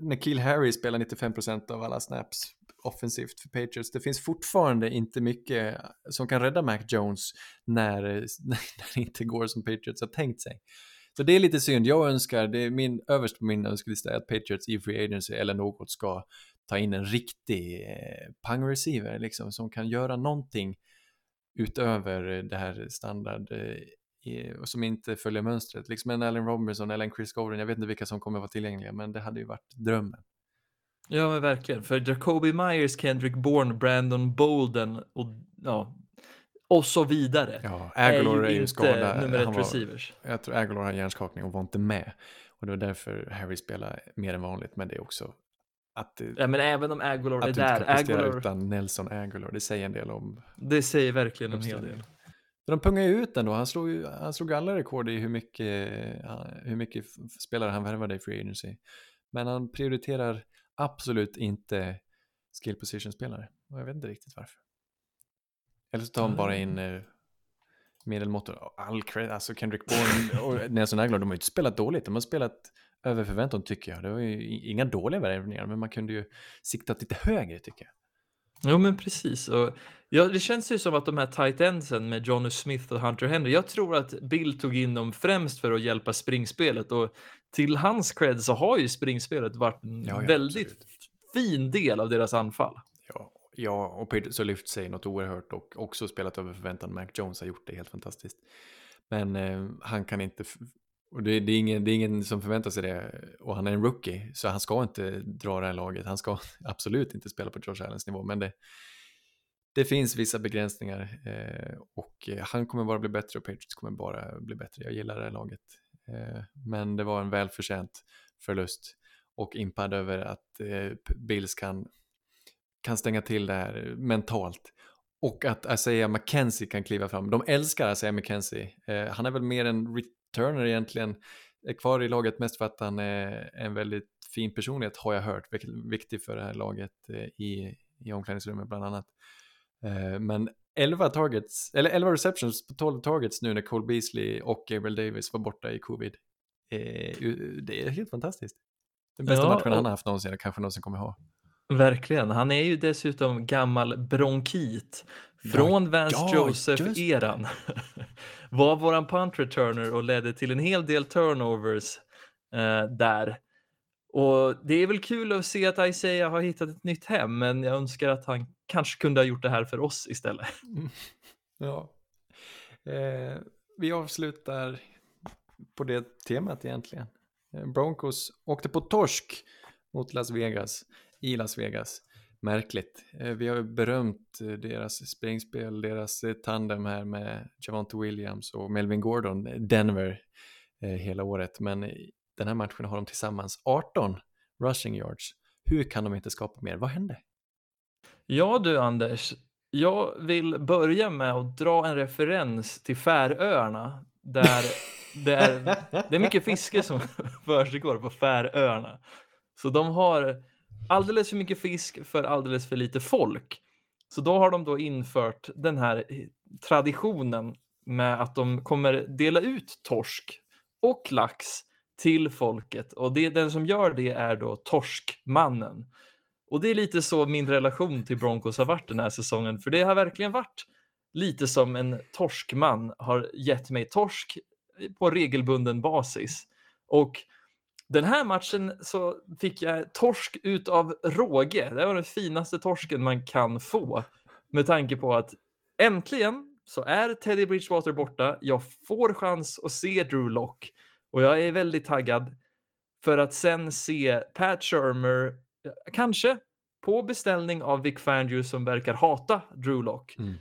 S2: Nikhil Harry spelar 95% av alla snaps offensivt för Patriots. Det finns fortfarande inte mycket som kan rädda Mac Jones när, när det inte går som Patriots har tänkt sig. Så det är lite synd. Jag önskar, det är min, överst på min önskelista att Patriots i Free Agency eller något ska ta in en riktig eh, pang-receiver liksom, som kan göra någonting utöver det här standard eh, som inte följer mönstret. Liksom en Allen Robinson eller en Chris Godwin, jag vet inte vilka som kommer vara tillgängliga, men det hade ju varit drömmen.
S3: Ja, men verkligen. För Jacoby Myers, Kendrick Bourne, Brandon Bolden och, ja, och så vidare.
S2: Ja, Aguilar är ju, är ju skadad.
S3: nummer ett receivers.
S2: Jag tror Aguilar har hjärnskakning och var inte med. Och det var därför Harry spelar mer än vanligt, men det är också att,
S3: ja, men även om Aguilar är
S2: där.
S3: Att du inte
S2: kan Aguilar... utan Nelson Aguilar, det säger en del om...
S3: Det säger verkligen en hel del.
S2: De pungar ju ut ändå, han slog, ju, han slog alla rekord i hur mycket, hur mycket spelare han värvade i Free Agency. Men han prioriterar absolut inte skill position-spelare. Och jag vet inte riktigt varför. Eller så tar han bara in eh, medelmåttor. All cred, alltså Kendrick Bourne och Nelson Aguilar, de har ju inte spelat dåligt. De har spelat över förväntan tycker jag. Det var ju inga dåliga värvningar, men man kunde ju siktat lite högre tycker jag.
S3: Jo men precis. Och, ja, det känns ju som att de här tight endsen med Johnny Smith och Hunter Henry, jag tror att Bill tog in dem främst för att hjälpa springspelet och till hans cred så har ju springspelet varit en ja, ja, väldigt absolut. fin del av deras anfall.
S2: Ja, ja och Patriots har lyft sig något oerhört och också spelat över förväntan. Mac Jones har gjort det helt fantastiskt. Men eh, han kan inte, och det, det, är ingen, det är ingen som förväntar sig det och han är en rookie så han ska inte dra det här laget. Han ska absolut inte spela på Josh Allens nivå men det, det finns vissa begränsningar eh, och eh, han kommer bara bli bättre och Patriots kommer bara bli bättre. Jag gillar det här laget. Eh, men det var en välförtjänt förlust och impad över att eh, Bills kan, kan stänga till det här mentalt. Och att Isaiah McKenzie kan kliva fram. De älskar Isaiah McKenzie. Eh, han är väl mer en returner egentligen. Är kvar i laget mest för att han är en väldigt fin personlighet har jag hört. Viktig för det här laget i, i omklädningsrummet bland annat. Men 11 targets, eller 11 receptions på 12 targets nu när Cole Beasley och Gabriel Davis var borta i covid. Eh, det är helt fantastiskt. Den bästa ja, matchen han har haft någonsin och kanske någonsin kommer ha.
S3: Verkligen. Han är ju dessutom gammal bronkit från ja, Vance Joseph-eran var våran punt returner och ledde till en hel del turnovers eh, där. Och det är väl kul att se att Isaiah har hittat ett nytt hem, men jag önskar att han kanske kunde ha gjort det här för oss istället. Mm.
S2: Ja. Eh, vi avslutar på det temat egentligen. Eh, Broncos åkte på torsk mot Las Vegas, i Las Vegas. Märkligt. Eh, vi har ju berömt eh, deras springspel, deras eh, tandem här med Javante Williams och Melvin Gordon, Denver, hela året. Men den här matchen har de tillsammans 18 rushing yards. Hur kan de inte skapa mer? Vad hände?
S3: Ja du Anders, jag vill börja med att dra en referens till Färöarna där det är, det är mycket fiske som försiggår på Färöarna. Så de har alldeles för mycket fisk för alldeles för lite folk. Så då har de då infört den här eh, traditionen med att de kommer dela ut torsk och lax till folket och det, den som gör det är då Torskmannen. Och det är lite så min relation till Broncos har varit den här säsongen, för det har verkligen varit lite som en torskman har gett mig torsk på regelbunden basis. Och den här matchen så fick jag torsk utav råge. Det var den finaste torsken man kan få med tanke på att äntligen så är Teddy Bridgewater borta. Jag får chans att se Drew Lock och jag är väldigt taggad för att sen se Pat Shermer, kanske på beställning av Vic Fangio som verkar hata Drew Lock, mm.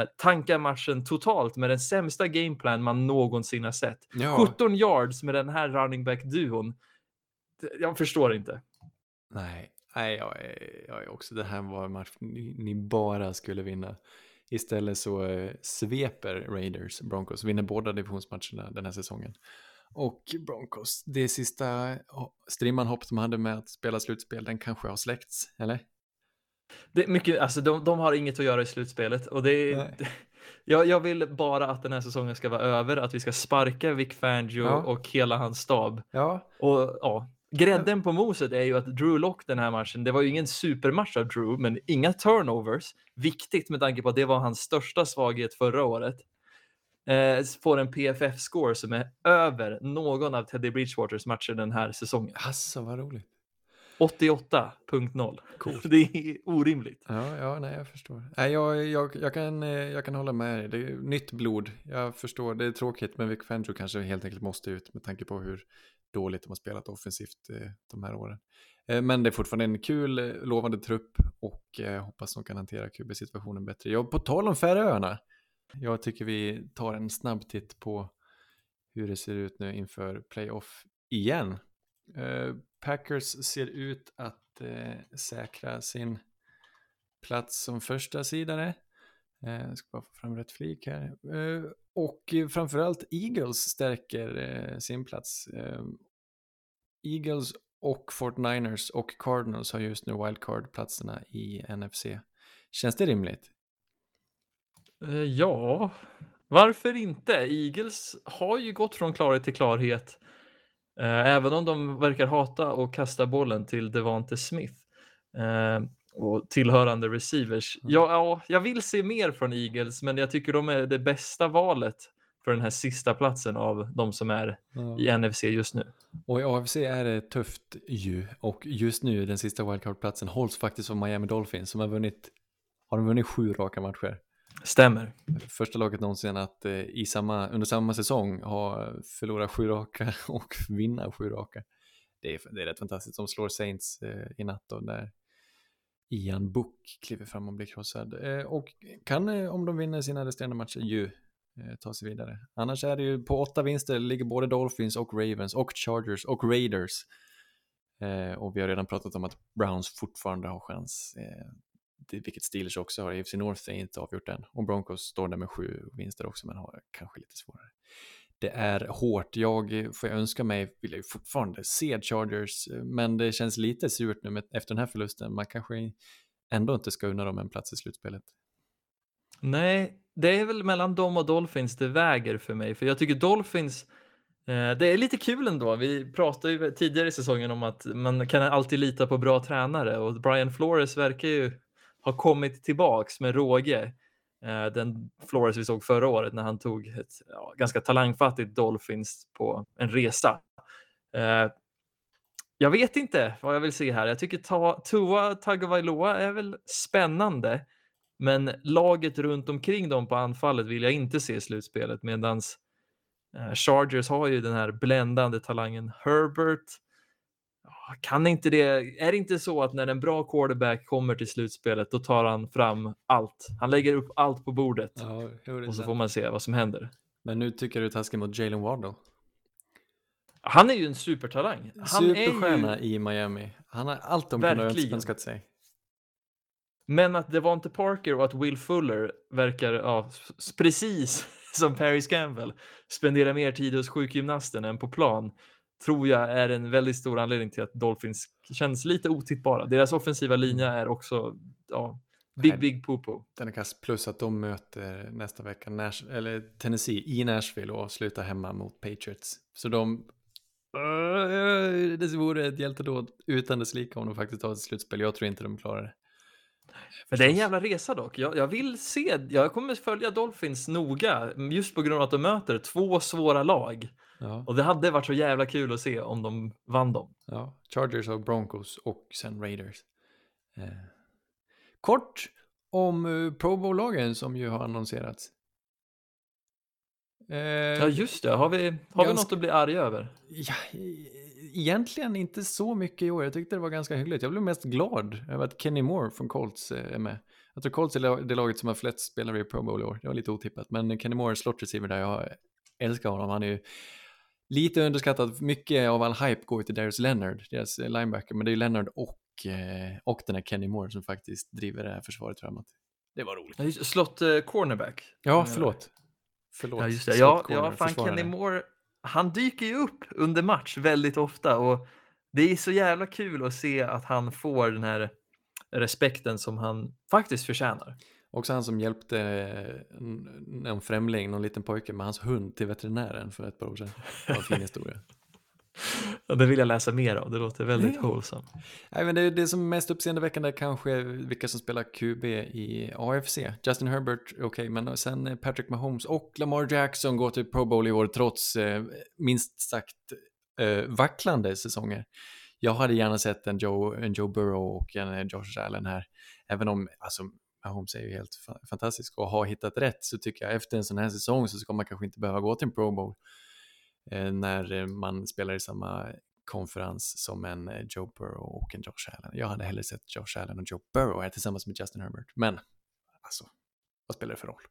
S3: eh, tankar matchen totalt med den sämsta gameplan man någonsin har sett. Ja. 17 yards med den här running back-duon. Jag förstår inte.
S2: Nej, Nej, jag är, jag är också, det här var en match ni, ni bara skulle vinna. Istället så eh, sveper Raiders Broncos, vinner båda divisionsmatcherna den här säsongen. Och Broncos, det sista strimman hopp de hade med att spela slutspel, den kanske har släckts, eller?
S3: Det är mycket, alltså de, de har inget att göra i slutspelet och det jag, jag vill bara att den här säsongen ska vara över, att vi ska sparka Vic Fangio ja. och hela hans stab.
S2: Ja.
S3: Och ja, grädden på moset är ju att Drew Lock den här matchen, det var ju ingen supermatch av Drew, men inga turnovers. Viktigt med tanke på att det var hans största svaghet förra året. Eh, får en PFF-score som är över någon av Teddy Bridgewaters matcher den här säsongen.
S2: Alltså vad roligt.
S3: 88.0. Cool. Det är orimligt.
S2: Ja, ja nej, jag förstår. Nej, jag, jag, jag, kan, eh, jag kan hålla med dig. Det är nytt blod. Jag förstår, det är tråkigt, men Vic Fangio kanske helt enkelt måste ut med tanke på hur dåligt de har spelat offensivt eh, de här åren. Eh, men det är fortfarande en kul, eh, lovande trupp och jag hoppas de kan hantera QB-situationen bättre. Jag, på tal om Färöarna, jag tycker vi tar en snabb titt på hur det ser ut nu inför playoff igen. Packers ser ut att säkra sin plats som första sidare. Jag ska bara få fram rätt flik här. Och eh, framförallt Eagles stärker eh, sin plats. Eh, Eagles och 49ers och Cardinals har just nu wildcard-platserna i NFC. Känns det rimligt?
S3: Eh, ja, varför inte? Eagles har ju gått från klarhet till klarhet Eh, även om de verkar hata att kasta bollen till Devante Smith eh, och tillhörande receivers. Mm. Ja, ja, jag vill se mer från Eagles, men jag tycker de är det bästa valet för den här sista platsen av de som är mm. i NFC just nu.
S2: Och i AFC är det tufft ju och just nu den sista wildcard-platsen hålls faktiskt av Miami Dolphins som har vunnit, har de vunnit sju raka matcher.
S3: Stämmer.
S2: Första laget någonsin att eh, i samma, under samma säsong ha förlorat sju raka och vinna sju raka. Det är, det är rätt fantastiskt. De slår Saints eh, i natt då, där Ian Book kliver fram och blir krossad. Eh, och kan, eh, om de vinner sina resterande matcher, ju eh, ta sig vidare. Annars är det ju på åtta vinster ligger både Dolphins och Ravens och Chargers och Raiders. och vi har redan pratat om att Browns fortfarande har chans vilket Steelers också har. AFC North är inte avgjort än. Och Broncos står där med sju vinster också, men har kanske lite svårare. Det är hårt. Jag får jag önska mig, vill jag ju fortfarande se Chargers, men det känns lite surt nu med, efter den här förlusten. Man kanske ändå inte ska unna dem en plats i slutspelet.
S3: Nej, det är väl mellan dem och Dolphins det väger för mig, för jag tycker Dolphins eh, det är lite kul ändå. Vi pratade ju tidigare i säsongen om att man kan alltid lita på bra tränare och Brian Flores verkar ju ha kommit tillbaks med råge. Eh, den Flores vi såg förra året när han tog ett ja, ganska talangfattigt Dolphins på en resa. Eh, jag vet inte vad jag vill se här. Jag tycker ta, Tua Tagovailoa är väl spännande, men laget runt omkring dem på anfallet vill jag inte se i slutspelet medans eh, Chargers har ju den här bländande talangen Herbert, kan inte det, är det inte så att när en bra quarterback kommer till slutspelet då tar han fram allt. Han lägger upp allt på bordet ja, och så får man se vad som händer.
S2: Men nu tycker du taskig mot Jalen Waddle.
S3: Han är ju en supertalang.
S2: Han Superstjärna ju... i Miami. Han har allt de kunde önskat sig.
S3: Men att det var inte Parker och att Will Fuller verkar, ja, precis som Paris Campbell, spendera mer tid hos sjukgymnasten än på plan tror jag är en väldigt stor anledning till att Dolphins känns lite otippbara. Deras offensiva linje är också ja, big, big popo.
S2: Den är kass, plus att de möter nästa vecka Nash, eller Tennessee i Nashville och slutar hemma mot Patriots. Så de det vore ett hjältedåd utan dess lika om de faktiskt tar ett slutspel. Jag tror inte de klarar det.
S3: Men det är en jävla resa dock. Jag, jag, vill se, jag kommer följa Dolphins noga just på grund av att de möter två svåra lag. Ja. Och det hade varit så jävla kul att se om de vann dem.
S2: Ja, Chargers och Broncos och sen Raiders. Eh. Kort om uh, Pro Bowl-lagen som ju har annonserats.
S3: Eh, ja, just det. Har vi, har vi något att bli arga över?
S2: Ja, egentligen inte så mycket i år. Jag tyckte det var ganska hyggligt. Jag blev mest glad över att Kenny Moore från Colts eh, är med. Jag tror Colts är det laget som har flest spelare i Pro Bowl i år. Det var lite otippat. Men Kenny Moore, slot receiver där, jag älskar honom. Han är ju Lite underskattat, mycket av all hype går till Darius Leonard, deras linebacker, men det är ju Leonard och eh, och den här Kenny Moore som faktiskt driver det här försvaret framåt. Det var roligt.
S3: Ja, just- Slott eh, cornerback.
S2: Ja,
S3: Eh,
S2: förlåt. Förlåt.
S3: Ja, just det. Ja,
S2: corner,
S3: ja fan
S2: försvarare.
S3: Kenny Moore, han dyker ju upp under match väldigt ofta och det är så jävla kul att se att han får den här respekten som han faktiskt förtjänar.
S2: Också han som hjälpte eh, en, en främling, någon liten pojke med hans hund till veterinären för ett par år sedan. Det var en fin historia.
S3: Ja, det vill jag läsa mer av, det låter väldigt
S2: Ja.
S3: wholesome.
S2: Nej, men det, det som är mest uppseendeväckande är kanske vilka som spelar QB i AFC. Justin Herbert, okej, men sen eh, Patrick Mahomes och Lamar Jackson går till Pro Bowl i år trots eh, minst sagt eh, vacklande säsonger. Jag hade gärna sett en Joe, en Joe Burrow och en eh, Josh Allen här, även om alltså, Mahomes är ju helt fa- fantastisk och har hittat rätt så tycker jag efter en sån här säsong så ska man kanske inte behöva gå till en Pro Bowl eh, när eh, man spelar i samma konferens som en eh, Joe Burrow och en Josh Allen. Jag hade hellre sett Josh Allen och Joe Burrow här tillsammans med Justin Herbert. Men, alltså, vad spelar det för roll?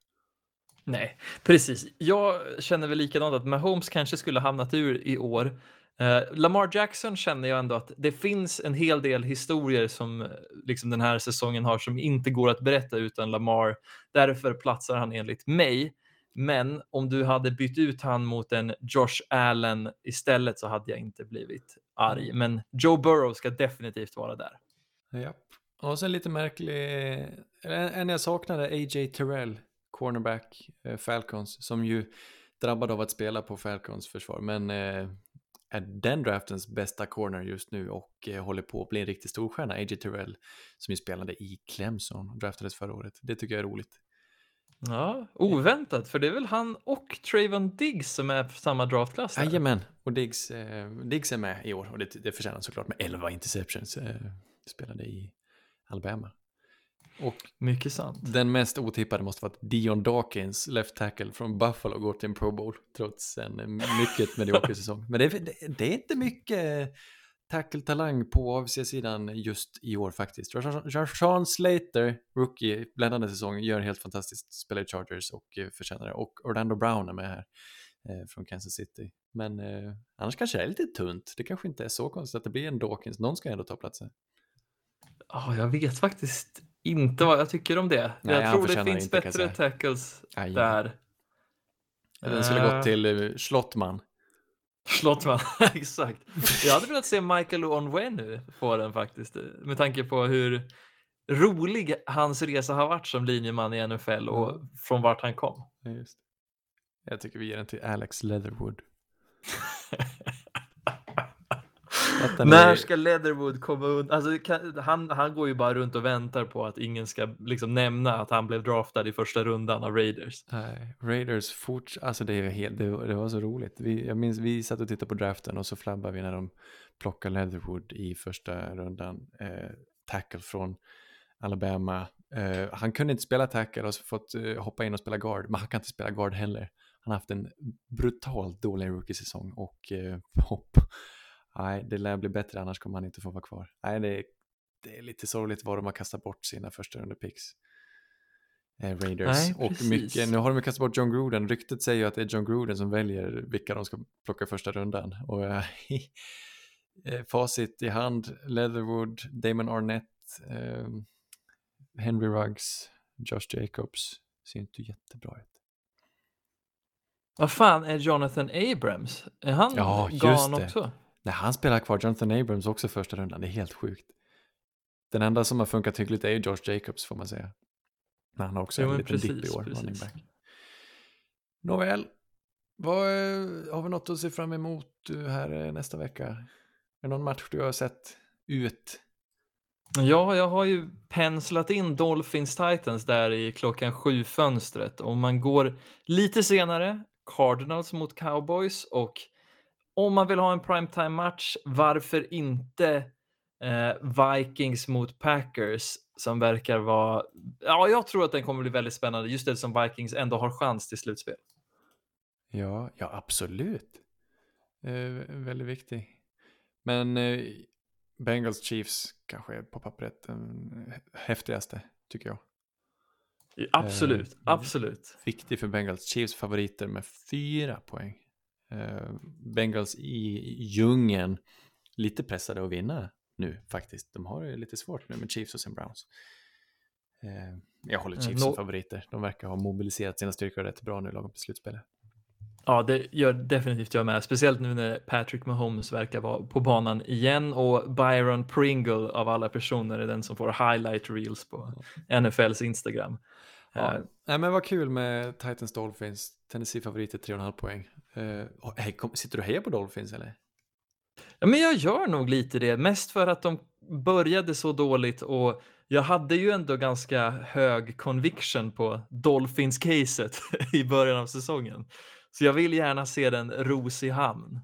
S3: Nej, precis. Jag känner väl likadant att Mahomes kanske skulle ha hamnat ur i år. Eh, Lamar Jackson känner jag ändå att det finns en hel del historier som eh, liksom den här säsongen har som inte går att berätta utan Lamar. Därför platsar han enligt mig. Men om du hade bytt ut han mot en Josh Allen istället så hade jag inte blivit arg. Men Joe Burrow ska definitivt vara där.
S2: Ja. Och sen lite märklig, en en jag saknade, AJ Terrell, cornerback, eh, Falcons, som ju drabbad av att spela på Falcons försvar, men eh, är den draftens bästa corner just nu och eh, håller på att bli en riktig storstjärna, AJ Terrell, som ju spelade i Clemson, draftades förra året. Det tycker jag är roligt.
S3: Ja, oväntat, för det är väl han och Trayvon Diggs som är samma draftklass?
S2: Jajamän, och Diggs, eh, Diggs är med i år och det, det förtjänar såklart med 11 interceptions. Eh, spelade i Alabama. Och
S3: Mycket sant.
S2: den mest otippade måste vara att Dion Dawkins, left tackle från Buffalo, går till en Pro Bowl trots en eh, mycket medioker säsong. Men det, är- det, det är inte mycket tackle-talang på AFC-sidan just i år faktiskt. Rashawn Slater, rookie, bländande säsong, gör helt fantastiskt, spelar i Chargers och eh, förtjänar det. Och Orlando Brown är med här eh, från Kansas City. Men eh, annars kanske det är lite tunt. Det kanske inte är så konstigt att det blir en Dawkins. Någon ska ändå ta platsen.
S3: Ja, jag vet faktiskt inte vad jag tycker om det.
S2: Nej,
S3: jag tror det finns bättre tackles
S2: Aj,
S3: där.
S2: Den skulle
S3: Eh,
S2: gått till eh, Slottman.
S3: Slottman, exakt. Jag hade velat se Michael Onwenu få den faktiskt, eh, med tanke på hur rolig hans resa har varit som linjeman i NFL och från vart han kom.
S2: Just. Jag tycker vi ger den till Alex Leatherwood.
S3: När
S2: är-
S3: ska Leatherwood komma undan? Alltså, kan, han, han går ju bara runt och väntar på att ingen ska liksom nämna att han blev draftad i första rundan av Raiders.
S2: Nej, Raiders fort, alltså det, är helt, det, var- det var så roligt. Vi, jag minns, vi satt och tittade på draften och så flabbade vi när de plockade Leatherwood i första rundan. Eh, tackle från Alabama. Eh, han kunde inte spela tackle och så fått eh, hoppa in och spela guard, men han kan inte spela guard heller. Han har haft en brutalt dålig rookie-säsong och eh, hopp. Nej, det lär bli bättre annars kommer han inte få vara kvar. Nej, det är, det är lite sorgligt vad de har kastat bort sina första runda picks. Eh, Raiders.
S3: Nej,
S2: och mycket, nu har de kastat bort John Gruden. Ryktet säger ju att det är John Gruden som väljer vilka de ska plocka första rundan. Och eh, eh, facit i hand, Leatherwood, Damon Arnett, eh, Henry Ruggs, Josh Jacobs. Ser inte jättebra ut.
S3: Vad fan är Jonathan Abrams? Är han
S2: Ja, just det.
S3: också?
S2: Nej, han spelar kvar Jonathan Abrams också första rundan. Det är helt sjukt. Den enda som har funkat hyggligt är ju Josh Jacobs får man säga. Men han har också
S3: Jo,
S2: en liten dipp i år,
S3: precis.
S2: running back. Nåväl, vad, eh, har vi något att se fram emot eh, här eh, nästa vecka? Är det någon match du har sett ut?
S3: Ja, jag har ju penslat in Dolphins Titans där i klockan sju fönstret. Om man går lite senare, Cardinals mot Cowboys och om man vill ha en primetime match, varför inte eh, Vikings mot Packers som verkar vara, ja, jag tror att den kommer bli väldigt spännande just eftersom Vikings ändå har chans till slutspel.
S2: Ja, ja absolut. Eh, väldigt viktig. Men eh, Bengals Chiefs kanske är på pappret den häftigaste, tycker jag.
S3: Absolut,
S2: Eh,
S3: absolut.
S2: Viktig för Bengals. Chiefs favoriter med fyra poäng. Eh, Bengals i djungeln, lite pressade att vinna nu faktiskt. De har det lite svårt nu med Chiefs och sen Browns. Eh, jag håller
S3: Mm,
S2: Chiefs som favoriter. De verkar ha mobiliserat sina styrkor rätt bra nu lagom på slutspelet.
S3: Ja, det gör definitivt jag med. Speciellt nu när Patrick Mahomes verkar vara på banan igen och Byron Pringle av alla personer är den som får highlight reels på NFLs Instagram.
S2: Ja.
S3: Eh,
S2: Nej, men vad kul med Titans Dolphins. Tennessee favoriter 3,5 poäng. Kom, sitter du och hejar på Dolphins eller?
S3: Ja, men jag gör nog lite det, mest för att de började så dåligt och jag hade ju ändå ganska hög conviction på Dolphins-caset i början av säsongen. Så jag vill gärna se den ros i hamn.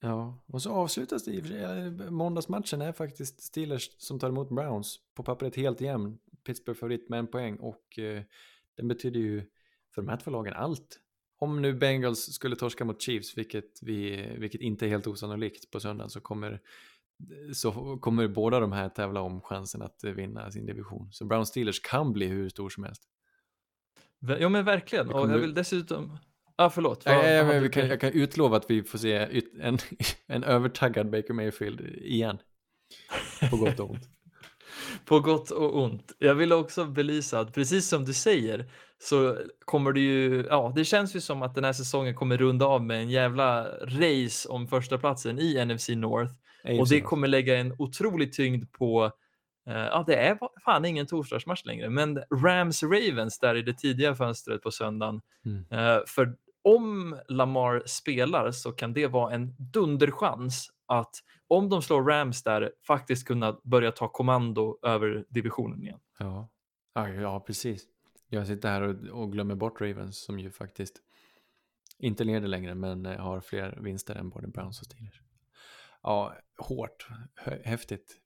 S2: Ja, och så avslutas det i Måndagsmatchen är faktiskt Steelers som tar emot Browns. På pappret helt jämn. Pittsburgh favorit med en poäng och eh, den betyder ju för de här två lagen allt. Om nu Bengals skulle torska mot Chiefs, vilket, vi, vilket inte är helt osannolikt på söndag, så kommer, så kommer båda de här tävla om chansen att vinna sin division. Så Browns Steelers kan bli hur stor som helst.
S3: Ja men verkligen, och jag vill dessutom... Ja förlåt.
S2: Ja,
S3: vad-
S2: ja, ja, men vi kan, jag kan utlova att vi får se en, en övertaggad Baker Mayfield igen. På gott och ont.
S3: På gott och ont. Jag vill också belysa att precis som du säger så kommer det ju, ja det känns ju som att den här säsongen kommer runda av med en jävla race om första platsen i NFC North och det kommer lägga en otrolig tyngd på, eh, ja det är fan ingen torsdagsmatch längre, men Rams Ravens där i det tidiga fönstret på söndagen.
S2: Mm.
S3: Eh, för om Lamar spelar så kan det vara en dunderchans att om de slår Rams där faktiskt kunna börja ta kommando över divisionen igen.
S2: Ja. Ja, precis. Jag sitter här och, och glömmer bort Ravens som ju faktiskt inte leder längre men eh, har fler vinster än både Browns och Steelers. Ja, hårt, häftigt.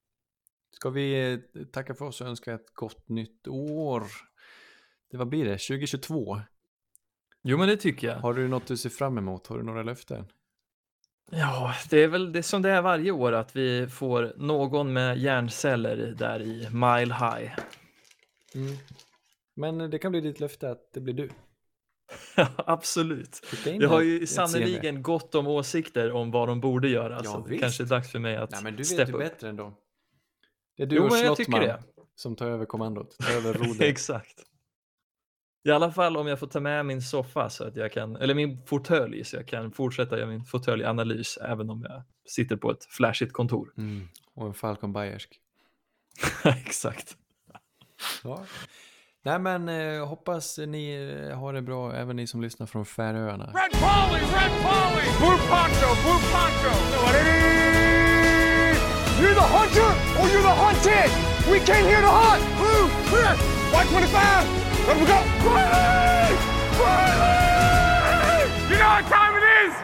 S2: Ska vi eh, tacka för oss och önska ett gott nytt år? Det, vad blir det? 2022?
S3: Jo, men det tycker jag.
S2: Har du något du ser fram emot? Har du några löften?
S3: Ja, det är väl det som det är varje år att vi får någon med hjärnceller där i Mile High.
S2: Men det kan bli ditt löfte att det blir du.
S3: Absolut. Jag har ju sannerligen gott om åsikter om vad de borde göra,
S2: Ja,
S3: så det
S2: visst.
S3: kanske är dags för mig att
S2: Nej, men du vet
S3: steppa
S2: ju
S3: upp.
S2: bättre än dem. Det är du
S3: Jo,
S2: och
S3: det.
S2: som tar över kommandot, tar över rodret.
S3: Exakt. I alla fall om jag får ta med min soffa så att jag kan, eller min fåtölj så jag kan fortsätta göra min fåtöljanalys även om jag sitter på ett flashigt kontor.
S2: Mm. Och en Falcon Bayersk.
S3: Exakt.
S2: Ja. Nej men eh, hoppas ni eh, har det bra, även ni som lyssnar från Färöarna.
S1: Red Polly, Red Polly! Blue poncho, blue poncho! You're the hunter or you're the hunted! We came here to hunt! Blue, clear! White 25! Let we go! Riley! Riley! You know what time it is?